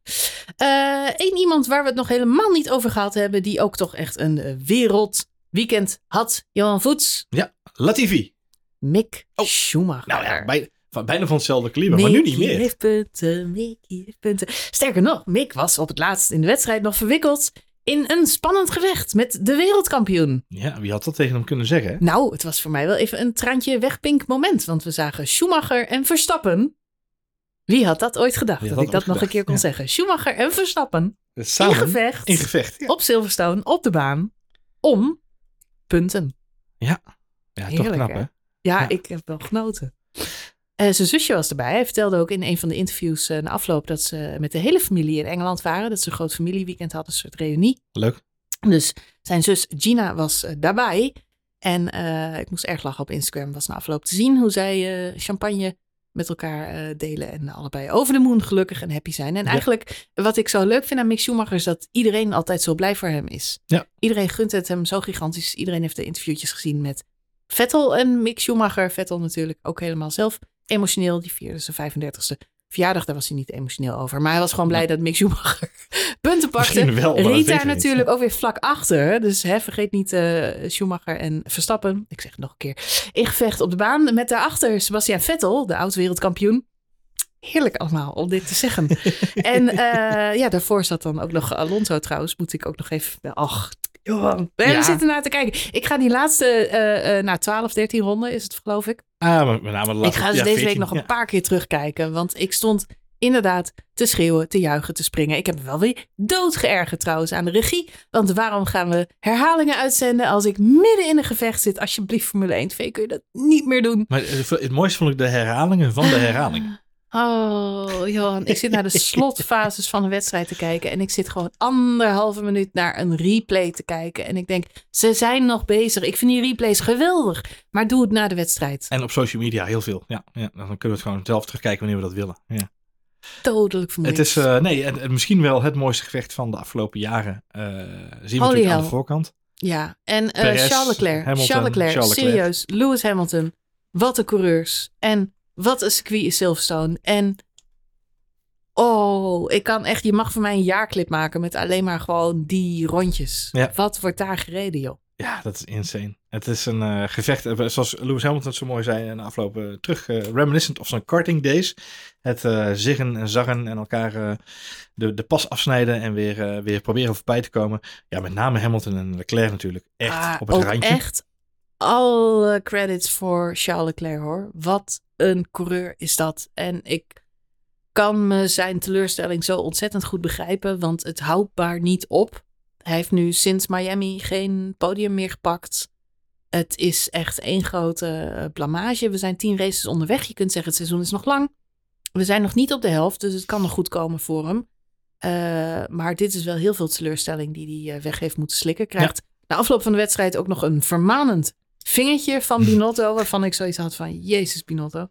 Eén iemand waar we het nog helemaal niet over gehad hebben, die ook toch echt een uh, wereldweekend had, Johan Voets, Latifi. Mick Oh, Schumacher. Nou ja, bij, van, bijna van hetzelfde kaliber, maar nu niet meer. heeft punten, heeft punten. Sterker nog, Mick was op het laatst in de wedstrijd nog verwikkeld in een spannend gevecht met de wereldkampioen. Ja, wie had dat tegen hem kunnen zeggen? Nou, het was voor mij wel even een traantje wegpink moment. Want we zagen Schumacher en Verstappen. Wie had dat ooit gedacht? Dat ik dat nog een keer kon zeggen. Schumacher en Verstappen Samen in gevecht In gevecht. Ja, op Silverstone op de baan om punten. ja toch Heerlijk, knap hè? hè? Ja, Ja. ik heb wel genoten. Eh, zijn zusje was erbij. Hij vertelde ook in een van de interviews eh, na afloop dat ze met de hele familie in Engeland waren. Dat ze een groot familieweekend hadden, een soort reunie. Leuk. Dus zijn zus Gina was uh, daarbij. En ik moest erg lachen op Instagram. Was na afloop te zien hoe zij champagne met elkaar delen. En allebei over de moon gelukkig en happy zijn. En Ja. eigenlijk wat ik zo leuk vind aan Mick Schumacher is dat iedereen altijd zo blij voor hem is. Ja. Iedereen gunt het hem zo gigantisch. Iedereen heeft de interviewtjes gezien met Vettel en Mick Schumacher. Vettel natuurlijk ook helemaal zelf emotioneel. Die vierde zijn 35ste verjaardag. Daar was hij niet emotioneel over. Maar hij was gewoon blij dat Mick Schumacher punten pakte. Wel, niet. natuurlijk ook weer vlak achter. Dus hè, vergeet niet eh, Schumacher en Verstappen. Ik zeg het nog een keer. In gevecht op de baan met daarachter Sebastian Vettel, de oud-wereldkampioen. Heerlijk allemaal om dit te zeggen. en eh, ja, daarvoor zat dan ook nog Alonso trouwens. Moet ik ook nog even... Ach, Johan. We Ja. zitten naar te kijken. Ik ga die laatste, eh eh nou 12, 13 ronden is het geloof ik. Ah, maar met name de Ik ga dus ja, deze 14, week nog een paar keer terugkijken. Want ik stond inderdaad te schreeuwen, te juichen, te springen. Ik heb me wel weer doodgeërgerd trouwens aan de regie. Want waarom gaan we herhalingen uitzenden als ik midden in een gevecht zit? Alsjeblieft, Formule 1 TV, kun je dat niet meer doen. Maar het, het mooiste vond ik de herhalingen van de herhaling. Oh, Johan, ik zit naar de slotfases van een wedstrijd te kijken. En ik zit gewoon anderhalve minuut naar een replay te kijken. En ik denk, ze zijn nog bezig. Ik vind die replays geweldig. Maar doe het na de wedstrijd. En op social media heel veel. Ja, ja, dan kunnen we het gewoon zelf terugkijken wanneer we dat willen. Ja. Dodelijk vermoeiend. Het is eh, nee, en, en misschien wel het mooiste gevecht van de afgelopen jaren. eh, zien we natuurlijk aan de voorkant. Ja, en eh Perez, Charles Leclerc. Hamilton, Charles Leclerc, Charles Leclerc. serieus. Lewis Hamilton. Wat een coureurs. En wat een circuit is Silverstone. En oh, ik kan echt, je mag voor mij een jaarclip maken met alleen maar gewoon die rondjes. Ja. Wat wordt daar gereden, joh? Ja, dat is insane. Het is een eh, gevecht, eh, zoals Lewis Hamilton zo mooi zei in de afgelopen terug, eh, reminiscent of zijn karting days. Het ziggen en zaggen en elkaar de, de pas afsnijden en weer, weer proberen voorbij te komen. Ja, met name Hamilton en Leclerc natuurlijk. Echt Ah, op het randje. echt alle credits voor Charles Leclerc, hoor. Wat een coureur is dat. En ik kan me zijn teleurstelling zo ontzettend goed begrijpen, want het houdt maar niet op. Hij heeft nu sinds Miami geen podium meer gepakt. Het is echt één grote eh, blamage. We zijn tien races onderweg. Je kunt zeggen, het seizoen is nog lang. We zijn nog niet op de helft, dus het kan nog goed komen voor hem. Eh, maar dit is wel heel veel teleurstelling die hij eh, weg heeft moeten slikken. Krijgt na afloop van de wedstrijd ook nog een vermanend vingertje van Binotto. waarvan ik zoiets had van, jezus Binotto.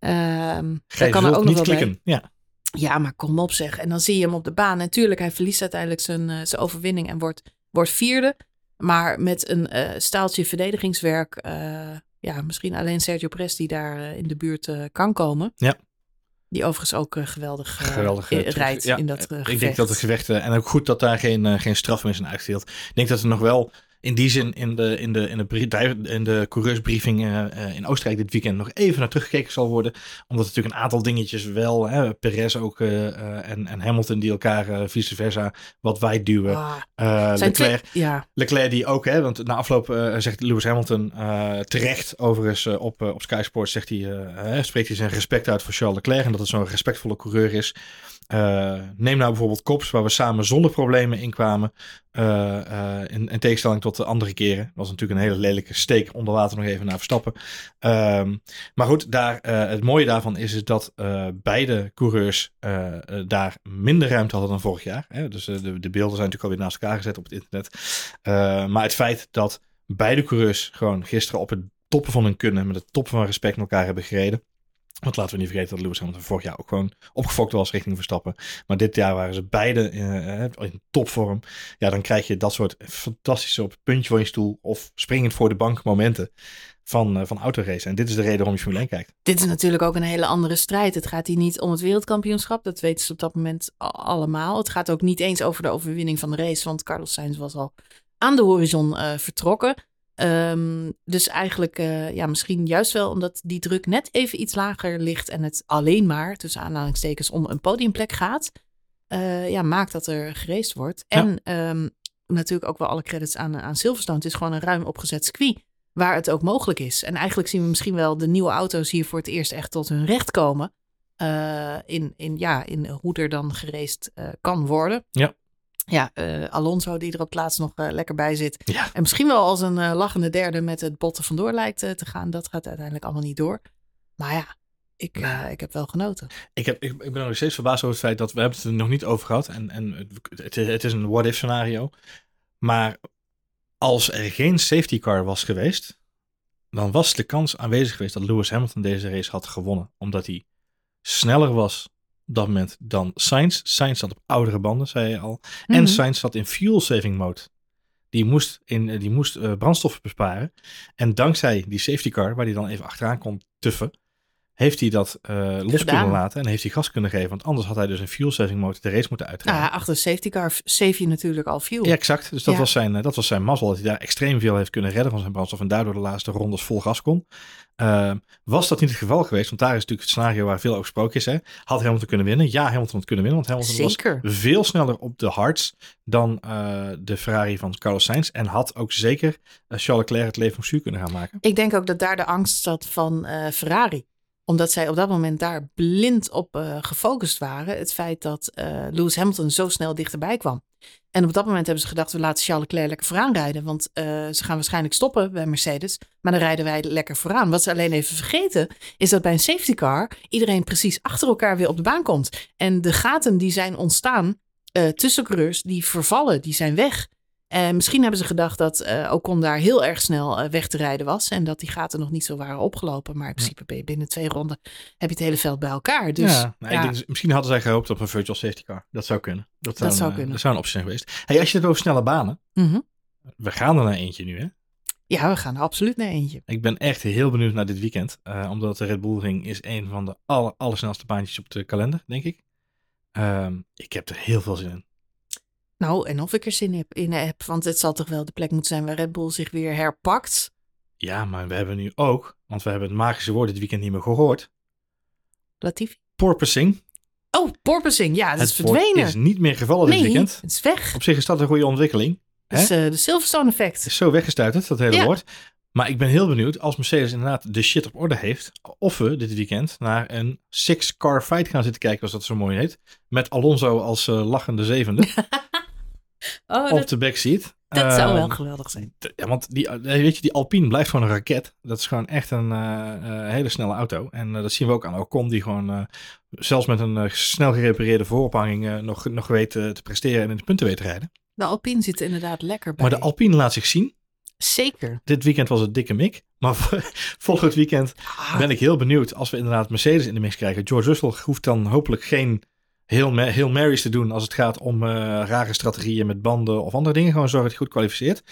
Gij daar kan er ook nog wel bij. klikken. Ja. Ja, maar kom op zeg. En dan zie je hem op de baan. Natuurlijk, hij verliest uiteindelijk zijn, eh, zijn overwinning en wordt, wordt vierde. Maar met een eh, staaltje verdedigingswerk. eh, ja, misschien alleen Sergio Perez die daar in de buurt kan komen. Ja. Die overigens ook geweldig, rijdt ja, in dat eh, Ik gevecht. denk dat het gevecht, en ook goed dat daar geen, geen straf meer zijn uitgedeeld. Ik denk dat er nog wel in die zin in de, in de, in de, in de coureursbriefing eh, eh, in Oostenrijk dit weekend nog even naar teruggekeken zal worden. Omdat natuurlijk een aantal dingetjes wel, hè, Perez ook eh, en, en Hamilton die elkaar vice versa wat wij duwen. Ah, Leclerc, ja, Leclerc die ook, hè, want na afloop zegt Lewis Hamilton terecht overigens op, op Sky Sports zegt hij, spreekt hij zijn respect uit voor Charles Leclerc en dat het zo'n respectvolle coureur is. Eh, neem nou bijvoorbeeld Kops, waar we samen zonder problemen inkwamen. eh eh in, in tegenstelling tot de andere keren. Dat was natuurlijk een hele lelijke steek onder water nog even naar Verstappen. Ehm, maar goed, daar, het mooie daarvan is, is dat beide coureurs daar minder ruimte hadden dan vorig jaar. Hè? Dus de, de beelden zijn natuurlijk alweer naast elkaar gezet op het internet. Maar het feit dat beide coureurs gewoon gisteren op het toppen van hun kunnen, met het toppen van respect met elkaar hebben gereden. Want laten we niet vergeten dat Lewis Hamilton vorig jaar ook gewoon opgefokt was richting Verstappen. Maar dit jaar waren ze beide eh, eh, in topvorm. Ja, dan krijg je dat soort fantastische op puntje van je stoel of springend voor de bank momenten van, eh, van autoracen. En dit is de reden waarom je Formule 1 kijkt. dit is natuurlijk ook een hele andere strijd. Het gaat hier niet om het wereldkampioenschap. Dat weten ze op dat moment allemaal. Het gaat ook niet eens over de overwinning van de race. Want Carlos Sainz was al aan de horizon vertrokken. Ehm, dus eigenlijk, eh, ja, misschien juist wel omdat die druk net even iets lager ligt. En het alleen maar, tussen aanhalingstekens, om een podiumplek gaat. eh, ja, maakt dat er geraced wordt. Ja. En ehm, natuurlijk ook wel alle credits aan, aan Silverstone. Het is gewoon een ruim opgezet circuit waar het ook mogelijk is. En eigenlijk zien we misschien wel de nieuwe auto's hier voor het eerst echt tot hun recht komen. eh, in, in, ja, in hoe er dan eh, kan worden. Ja. Ja, eh, Alonso die er op plaats nog eh, lekker bij zit. Ja. En misschien wel als een eh, lachende derde met het botten vandoor lijkt te gaan. Dat gaat uiteindelijk allemaal niet door. Maar ja, ik, ik heb wel genoten. Ik, heb, ik, ik ben nog steeds verbaasd over het feit dat we hebben het er nog niet over gehad. En, en het, het, is een what-if scenario. Maar als er geen safety car was geweest, dan was de kans aanwezig geweest dat Lewis Hamilton deze race had gewonnen. Omdat hij sneller was dat moment dan Sainz. Sainz zat op oudere banden, zei je al. En Mhm. Sainz zat in fuel saving mode. Die moest, in, die moest uh, brandstoffen besparen. En dankzij die safety car, waar hij dan even achteraan kon tuffen, heeft hij dat uh, los kunnen laten en heeft hij gas kunnen geven. Want anders had hij dus een fuel saving motor de race moeten uitgaan. Ja, achter de safety car save je natuurlijk al fuel. Ja, exact. Dus dat, was zijn, uh, dat was zijn mazzel. Dat hij daar extreem veel heeft kunnen redden van zijn brandstof. En daardoor de laatste rondes vol gas kon. Uh, was dat niet het geval geweest? Want daar is natuurlijk het scenario waar veel over gesproken is. Hè? Had Hamilton kunnen winnen? Ja, Hamilton had kunnen winnen. Want Hamilton zeker. was veel sneller op de hards dan uh, de Ferrari van Carlos Sainz. En had ook zeker Charles Leclerc het leven zuur kunnen gaan maken. Ik denk ook dat daar de angst zat van Ferrari omdat zij op dat moment daar blind op uh, gefocust waren. Het feit dat uh, Lewis Hamilton zo snel dichterbij kwam. En op dat moment hebben ze gedacht, we laten Charles Leclerc lekker vooraan rijden. Want uh, ze gaan waarschijnlijk stoppen bij Mercedes. Maar dan rijden wij lekker vooraan. Wat ze alleen even vergeten, is dat bij een safety car iedereen precies achter elkaar weer op de baan komt. En de gaten die zijn ontstaan tussen coureurs, die vervallen, die zijn weg. En misschien hebben ze gedacht dat uh, Ocon daar heel erg snel uh, weg te rijden was. En dat die gaten nog niet zo waren opgelopen. Maar in principe ben je binnen twee ronden heb je het hele veld bij elkaar. Dus, ja, nou, ja. Ik denk, misschien hadden zij gehoopt op een virtual safety car. Dat zou kunnen. Dat, dat zou, kunnen. Dat zou een optie zijn geweest. Hey, als je het over snelle banen. Mm -hmm. We gaan er naar eentje nu hè? Ja, we gaan er absoluut naar eentje. Ik ben echt heel benieuwd naar dit weekend. Omdat de Red Bull Ring is een van de aller, allersnelste baantjes op de kalender, denk ik. Um, ik heb er heel veel zin in. Nou, en of ik er zin heb, in heb. Want het zal toch wel de plek moeten zijn waar Red Bull zich weer herpakt. Ja, maar we hebben nu ook, want we hebben het magische woord dit weekend niet meer gehoord. Latifi? Porpoising. Oh, porpoising. Ja, dat het is verdwenen. Het is niet meer gevallen nee, dit weekend. het is weg. Op zich is dat een goede ontwikkeling. Dus uh, de Silverstone effect. Het is zo weggestuiterd, dat hele ja. woord. Maar ik ben heel benieuwd als Mercedes inderdaad de shit op orde heeft. Of we dit weekend naar een six-car fight gaan zitten kijken, als dat zo mooi heet. Met Alonso als uh, lachende zevende. oh, op de backseat. Dat zou wel geweldig zijn. Ja, want die, weet je, die Alpine blijft gewoon een raket. Dat is gewoon echt een uh, uh, hele snelle auto. En dat zien we ook aan Ocon, die gewoon zelfs met een snel gerepareerde voorophanging nog, nog weet te presteren en in de punten weet te rijden. De Alpine zit inderdaad lekker bij. Maar de Alpine laat zich zien. Zeker. Dit weekend was het dikke mik. Maar volgend weekend ah. ben ik heel benieuwd als we inderdaad Mercedes in de mix krijgen. George Russell hoeft dan hopelijk geen heel, heel Marys te doen als het gaat om uh, rare strategieën met banden of andere dingen. Gewoon zorgen dat hij goed kwalificeert.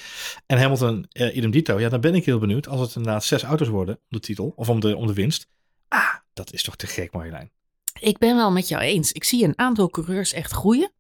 En Hamilton, uh, idem dito. Ja, dan ben ik heel benieuwd als het inderdaad zes auto's worden om de titel of om de, om de winst. Ah, dat is toch te gek, Marjolein. Ik ben wel met jou eens. Ik zie een aantal coureurs echt groeien.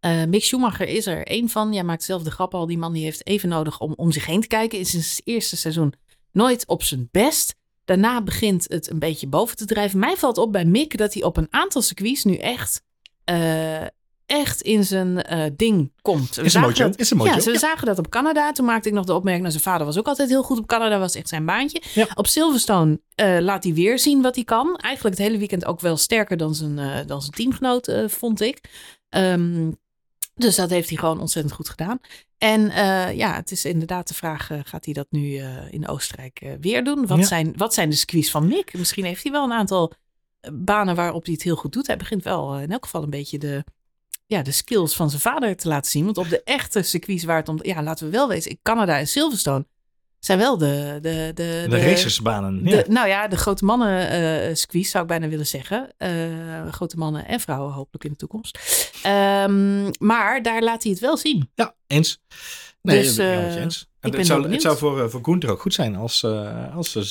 Uh, Mick Schumacher is er één van. Jij maakt zelf de grap al. Die man die heeft even nodig om om zich heen te kijken. Is in zijn eerste seizoen nooit op zijn best. Daarna begint het een beetje boven te drijven. Mij valt op bij Mick dat hij op een aantal circuits nu echt uh, echt in zijn uh, ding komt. We is, een dat, is. Ja, we zagen dat op Canada. Toen maakte ik nog de opmerking, nou, zijn vader was ook altijd heel goed op Canada. Was echt zijn baantje. Ja. Op Silverstone uh, laat hij weer zien wat hij kan. Eigenlijk het hele weekend ook wel sterker dan zijn, dan zijn teamgenoot, vond ik. Um, dus dat heeft hij gewoon ontzettend goed gedaan. En uh, ja, het is inderdaad de vraag: uh, gaat hij dat nu uh, in Oostenrijk weer doen? Wat, ja. zijn, wat zijn de squeeze van Mick? Misschien heeft hij wel een aantal banen waarop hij het heel goed doet. Hij begint wel in elk geval een beetje de, ja, de skills van zijn vader te laten zien. Want op de echte circuits waar het om... Ja, laten we wel wezen. Canada en Silverstone zijn wel de... De, de, de, de racersbanen. De, Nou ja, de grote mannen uh, squeeze zou ik bijna willen zeggen. Uh, grote mannen en vrouwen hopelijk in de toekomst. Um, maar daar laat hij het wel zien. Ja, eens. Nee, dus, eens. Ik het, zou, het zou voor, voor Gunther ook goed zijn als, als ze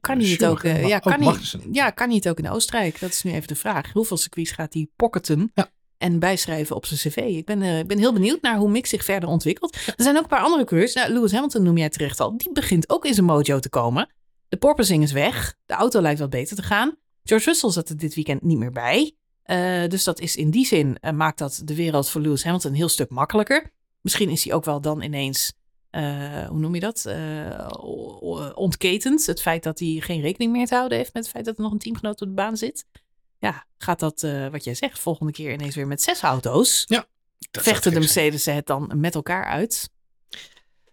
kan hij het ook, uh, ja, kan hij, ja, kan hij het ook in Oostenrijk? Dat is nu even de vraag. Hoeveel circuits gaat hij pocketen ja. en bijschrijven op zijn cv? Ik ben, uh, ben heel benieuwd naar hoe Mick zich verder ontwikkelt. Er zijn ook een paar andere coureurs. Nou, Lewis Hamilton noem jij terecht al. Die begint ook in zijn mojo te komen. De porpoising is weg. De auto lijkt wat beter te gaan. George Russell zat er dit weekend niet meer bij. Uh, dus dat is in die zin, maakt dat de wereld voor Lewis Hamilton een heel stuk makkelijker. Misschien is hij ook wel dan ineens uh, hoe noem je dat? Uh, ontketend. Het feit dat hij geen rekening meer te houden heeft met het feit dat er nog een teamgenoot op de baan zit. Ja, gaat dat, uh, wat jij zegt, volgende keer ineens weer met zes auto's? Ja. Vechten de Mercedes het dan met elkaar uit?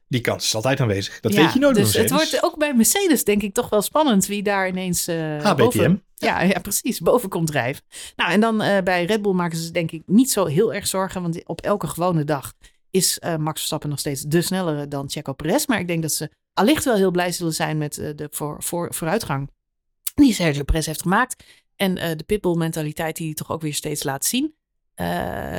Die kans is altijd aanwezig. Dat ja, weet je nooit. Dus het wordt ook bij Mercedes denk ik toch wel spannend wie daar ineens HBTM. Boven, ja, ja, precies. Boven komt drijven. Nou, en dan bij Red Bull maken ze denk ik niet zo heel erg zorgen. Want op elke gewone dag is uh, Max Verstappen nog steeds de snellere dan Checo Perez. Maar ik denk dat ze allicht wel heel blij zullen zijn met uh, de voor, voor, vooruitgang die Sergio Perez heeft gemaakt. En uh, de pitbull mentaliteit die hij toch ook weer steeds laat zien. Eh,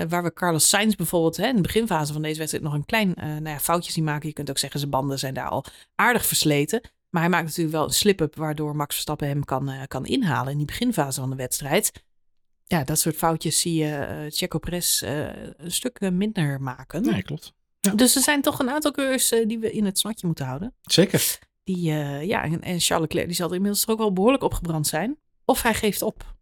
waar we Carlos Sainz bijvoorbeeld hè, in de beginfase van deze wedstrijd nog een klein nou ja, foutje zien maken. Je kunt ook zeggen, zijn banden zijn daar al aardig versleten. Maar hij maakt natuurlijk wel een slip-up waardoor Max Verstappen hem kan, kan inhalen in die beginfase van de wedstrijd. Ja, dat soort foutjes zie je uh, Checo Perez een stuk minder maken. Nee, klopt. Ja. Dus er zijn toch een aantal coureurs die we in het snotje moeten houden. Zeker. Die, ja, en, en Charles Leclerc die zal er inmiddels ook wel behoorlijk opgebrand zijn. Of hij geeft op.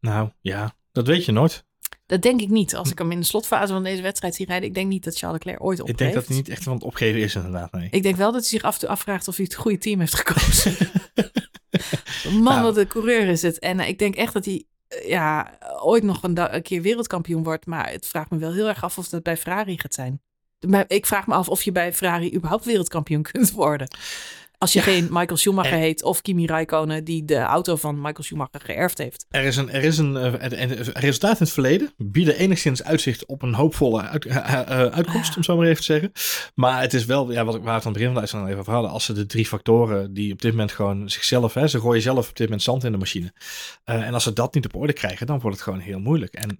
Nou ja, dat weet je nooit. Dat denk ik niet. Als ik hem in de slotfase van deze wedstrijd zie rijden, ik denk niet dat Charles Leclerc ooit opgeeft. Ik denk dat hij niet echt van het opgeven is inderdaad, nee. Ik denk wel dat hij zich af en toe afvraagt of hij het goede team heeft gekozen. Man, nou. wat een coureur is het. En ik denk echt dat hij ja, ooit nog een, keer wereldkampioen wordt. Maar het vraagt me wel heel erg af of dat bij Ferrari gaat zijn. Ik vraag me af of je bij Ferrari überhaupt wereldkampioen kunt worden. Als je ja. geen Michael Schumacher heet of Kimi Räikkönen die de auto van Michael Schumacher geërfd heeft. Er is een, er is een, een resultaat in het verleden bieden enigszins uitzicht op een hoopvolle uit, uh, uh, uitkomst, om zo maar even te zeggen. Maar het is wel, ja, wat ik waar het aan het begin van de uitzending even over hadden, als ze de drie factoren die op dit moment gewoon zichzelf, hè, ze gooien zelf op dit moment zand in de machine. en als ze dat niet op orde krijgen, dan wordt het gewoon heel moeilijk. En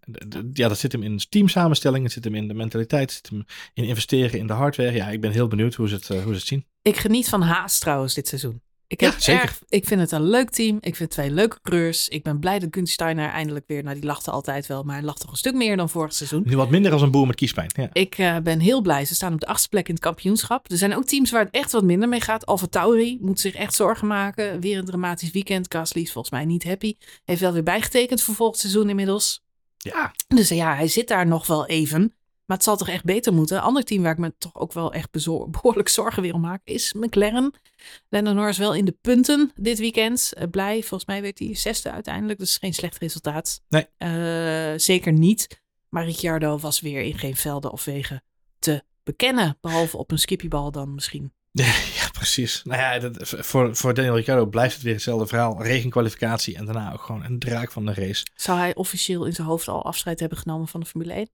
ja, dat zit hem in teamsamenstelling, het zit hem in de mentaliteit, het zit hem in investeren in de hardware. Ja, ik ben heel benieuwd hoe ze het, hoe ze het zien. Ik geniet van Haas trouwens dit seizoen. Ik, heb ja, erg, ik vind het een leuk team. Ik vind twee leuke coureurs. Ik ben blij dat Gunther Steiner eindelijk weer... Nou, die lachte altijd wel, maar hij lacht toch een stuk meer dan vorig seizoen. Nu wat minder als een boer met kiespijn. Ja. Ik uh, ben heel blij. Ze staan op de achtste plek in het kampioenschap. Er zijn ook teams waar het echt wat minder mee gaat. Alfa Tauri moet zich echt zorgen maken. Weer een dramatisch weekend. Gasly is volgens mij niet happy. Heeft wel weer bijgetekend voor volgend seizoen inmiddels. Ja. Dus ja, hij zit daar nog wel even. Maar het zal toch echt beter moeten. Een ander team waar ik me toch ook wel echt behoorlijk zorgen weer om maak is McLaren. Lennon Norris wel in de punten dit weekend. Uh, blij, volgens mij werd hij zesde uiteindelijk. Dus geen slecht resultaat. Nee. Uh, zeker niet. Maar Ricciardo was weer in geen velden of wegen te bekennen. Behalve op een skippiebal dan misschien. Ja, precies. Nou ja, dat, voor, voor Daniel Ricciardo blijft het weer hetzelfde verhaal. Regenkwalificatie en daarna ook gewoon een draak van de race. Zou hij officieel in zijn hoofd al afscheid hebben genomen van de Formule 1?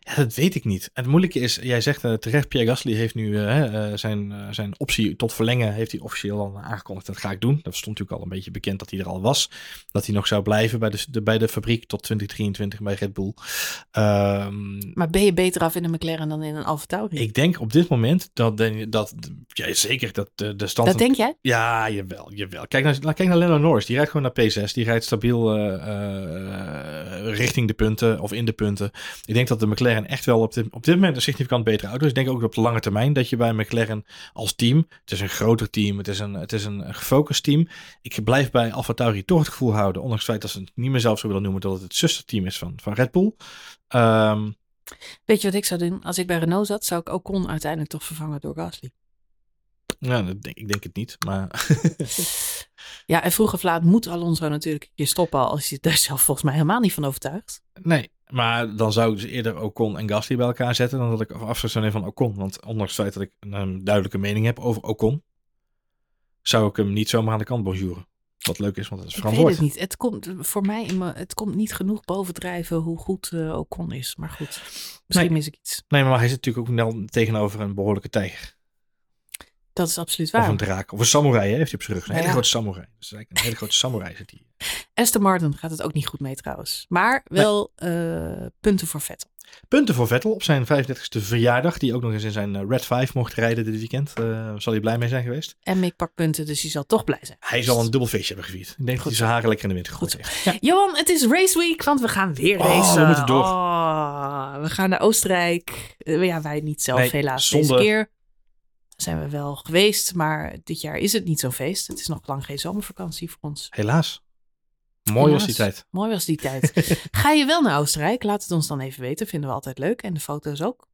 Ja, dat weet ik niet. Het moeilijke is, jij zegt uh, terecht, Pierre Gasly heeft nu uh, zijn, uh, zijn optie tot verlengen, heeft hij officieel al aangekondigd. Dat ga ik doen. Dat stond natuurlijk al een beetje bekend dat hij er al was. Dat hij nog zou blijven bij de, de bij de fabriek tot 2023 bij Red Bull. Um, maar ben je beter af in een McLaren dan in een Alfa Tauri? Ik denk op dit moment dat, dat ja, zeker dat de, de stand... Dat denk jij? Ja, jawel, jawel. Kijk naar, kijk naar Lennon Norris. Die rijdt gewoon naar P6. Die rijdt stabiel richting de punten of in de punten. Ik denk dat de McLaren echt wel op dit, op dit moment een significant betere auto is. Ik denk ook op de lange termijn dat je bij McLaren als team, het is een groter team, het is een, het is een gefocust team. Ik blijf bij AlphaTauri toch het gevoel houden, ondanks het feit dat ze het niet meer zelf zo willen noemen, dat het het zusterteam is van, van Red Bull. Um, Weet je wat ik zou doen? Als ik bij Renault zat, zou ik Ocon uiteindelijk toch vervangen door Gasly. Ja, dat denk, ik denk het niet, maar... ja, en vroeg of laat moet Alonso natuurlijk je stoppen als je daar zelf volgens mij helemaal niet van overtuigt. Nee, maar dan zou ik dus eerder Ocon en Gasly bij elkaar zetten dan dat ik afscheid zou nemen van Ocon. Want ondanks het feit dat ik een duidelijke mening heb over Ocon, zou ik hem niet zomaar aan de kant bonjouren. Wat leuk is, want het is verantwoord. Ik weet het niet. Het komt voor mij het komt niet genoeg bovendrijven hoe goed uh, Ocon is. Maar goed, misschien nee. mis ik iets. Nee, maar hij zit natuurlijk ook wel tegenover een behoorlijke tijger. Dat is absoluut waar. Of een draak. Of een samurai hè, heeft hij op zijn rug. Een hele ja. grote samurai. Dus eigenlijk een hele grote samurai zit hij. Aston Martin gaat het ook niet goed mee trouwens. Maar wel nee. uh, punten voor Vettel. Punten voor Vettel op zijn 35e verjaardag. Die ook nog eens in zijn Red 5 mocht rijden dit weekend. Uh, zal hij blij mee zijn geweest. En Mick pakt punten, dus hij zal toch blij zijn. Hij zal een dubbel feestje hebben gevierd. Ik denk goed dat hij zijn haren lekker in de wind gegooid heeft. Ja. Johan, het is race week, want we gaan weer racen. Oh, we moeten door. Oh, we gaan naar Oostenrijk. Uh, ja, wij niet zelf nee, helaas zonde. deze keer zijn we wel geweest, maar dit jaar is het niet zo'n feest. Het is nog lang geen zomervakantie voor ons. Helaas. Mooi Helaas. was die tijd. Mooi was die tijd. Ga je wel naar Oostenrijk? Laat het ons dan even weten. Vinden we altijd leuk. En de foto's ook.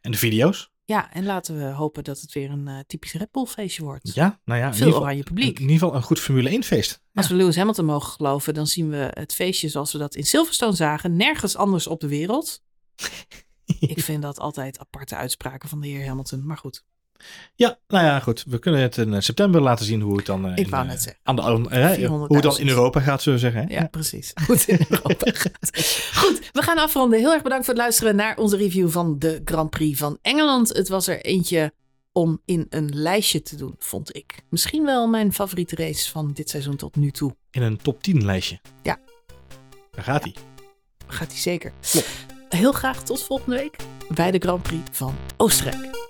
En de video's? Ja, en laten we hopen dat het weer een uh, typisch Red Bull feestje wordt. Ja, nou ja. Veel oranje publiek. In ieder geval een goed Formule 1 feest. Als ja. we Lewis Hamilton mogen geloven, dan zien we het feestje zoals we dat in Silverstone zagen. Nergens anders op de wereld. Ik vind dat altijd aparte uitspraken van de heer Hamilton. Maar goed. Ja, nou ja, goed. We kunnen het in september laten zien hoe het dan, uh, Ik in, wou net zeggen. Aan de, uh, hoe het dan in Europa gaat, zullen we zeggen. Hè? Ja, precies. Hoe het in Europa gaat. Goed, we gaan afronden. Heel erg bedankt voor het luisteren naar onze review van de Grand Prix van Engeland. Het was er eentje om in een lijstje te doen, vond ik. Misschien wel mijn favoriete race van dit seizoen tot nu toe. In een top 10 lijstje. Ja. Daar gaat hij. Gaat hij zeker. Heel graag tot volgende week bij de Grand Prix van Oostenrijk.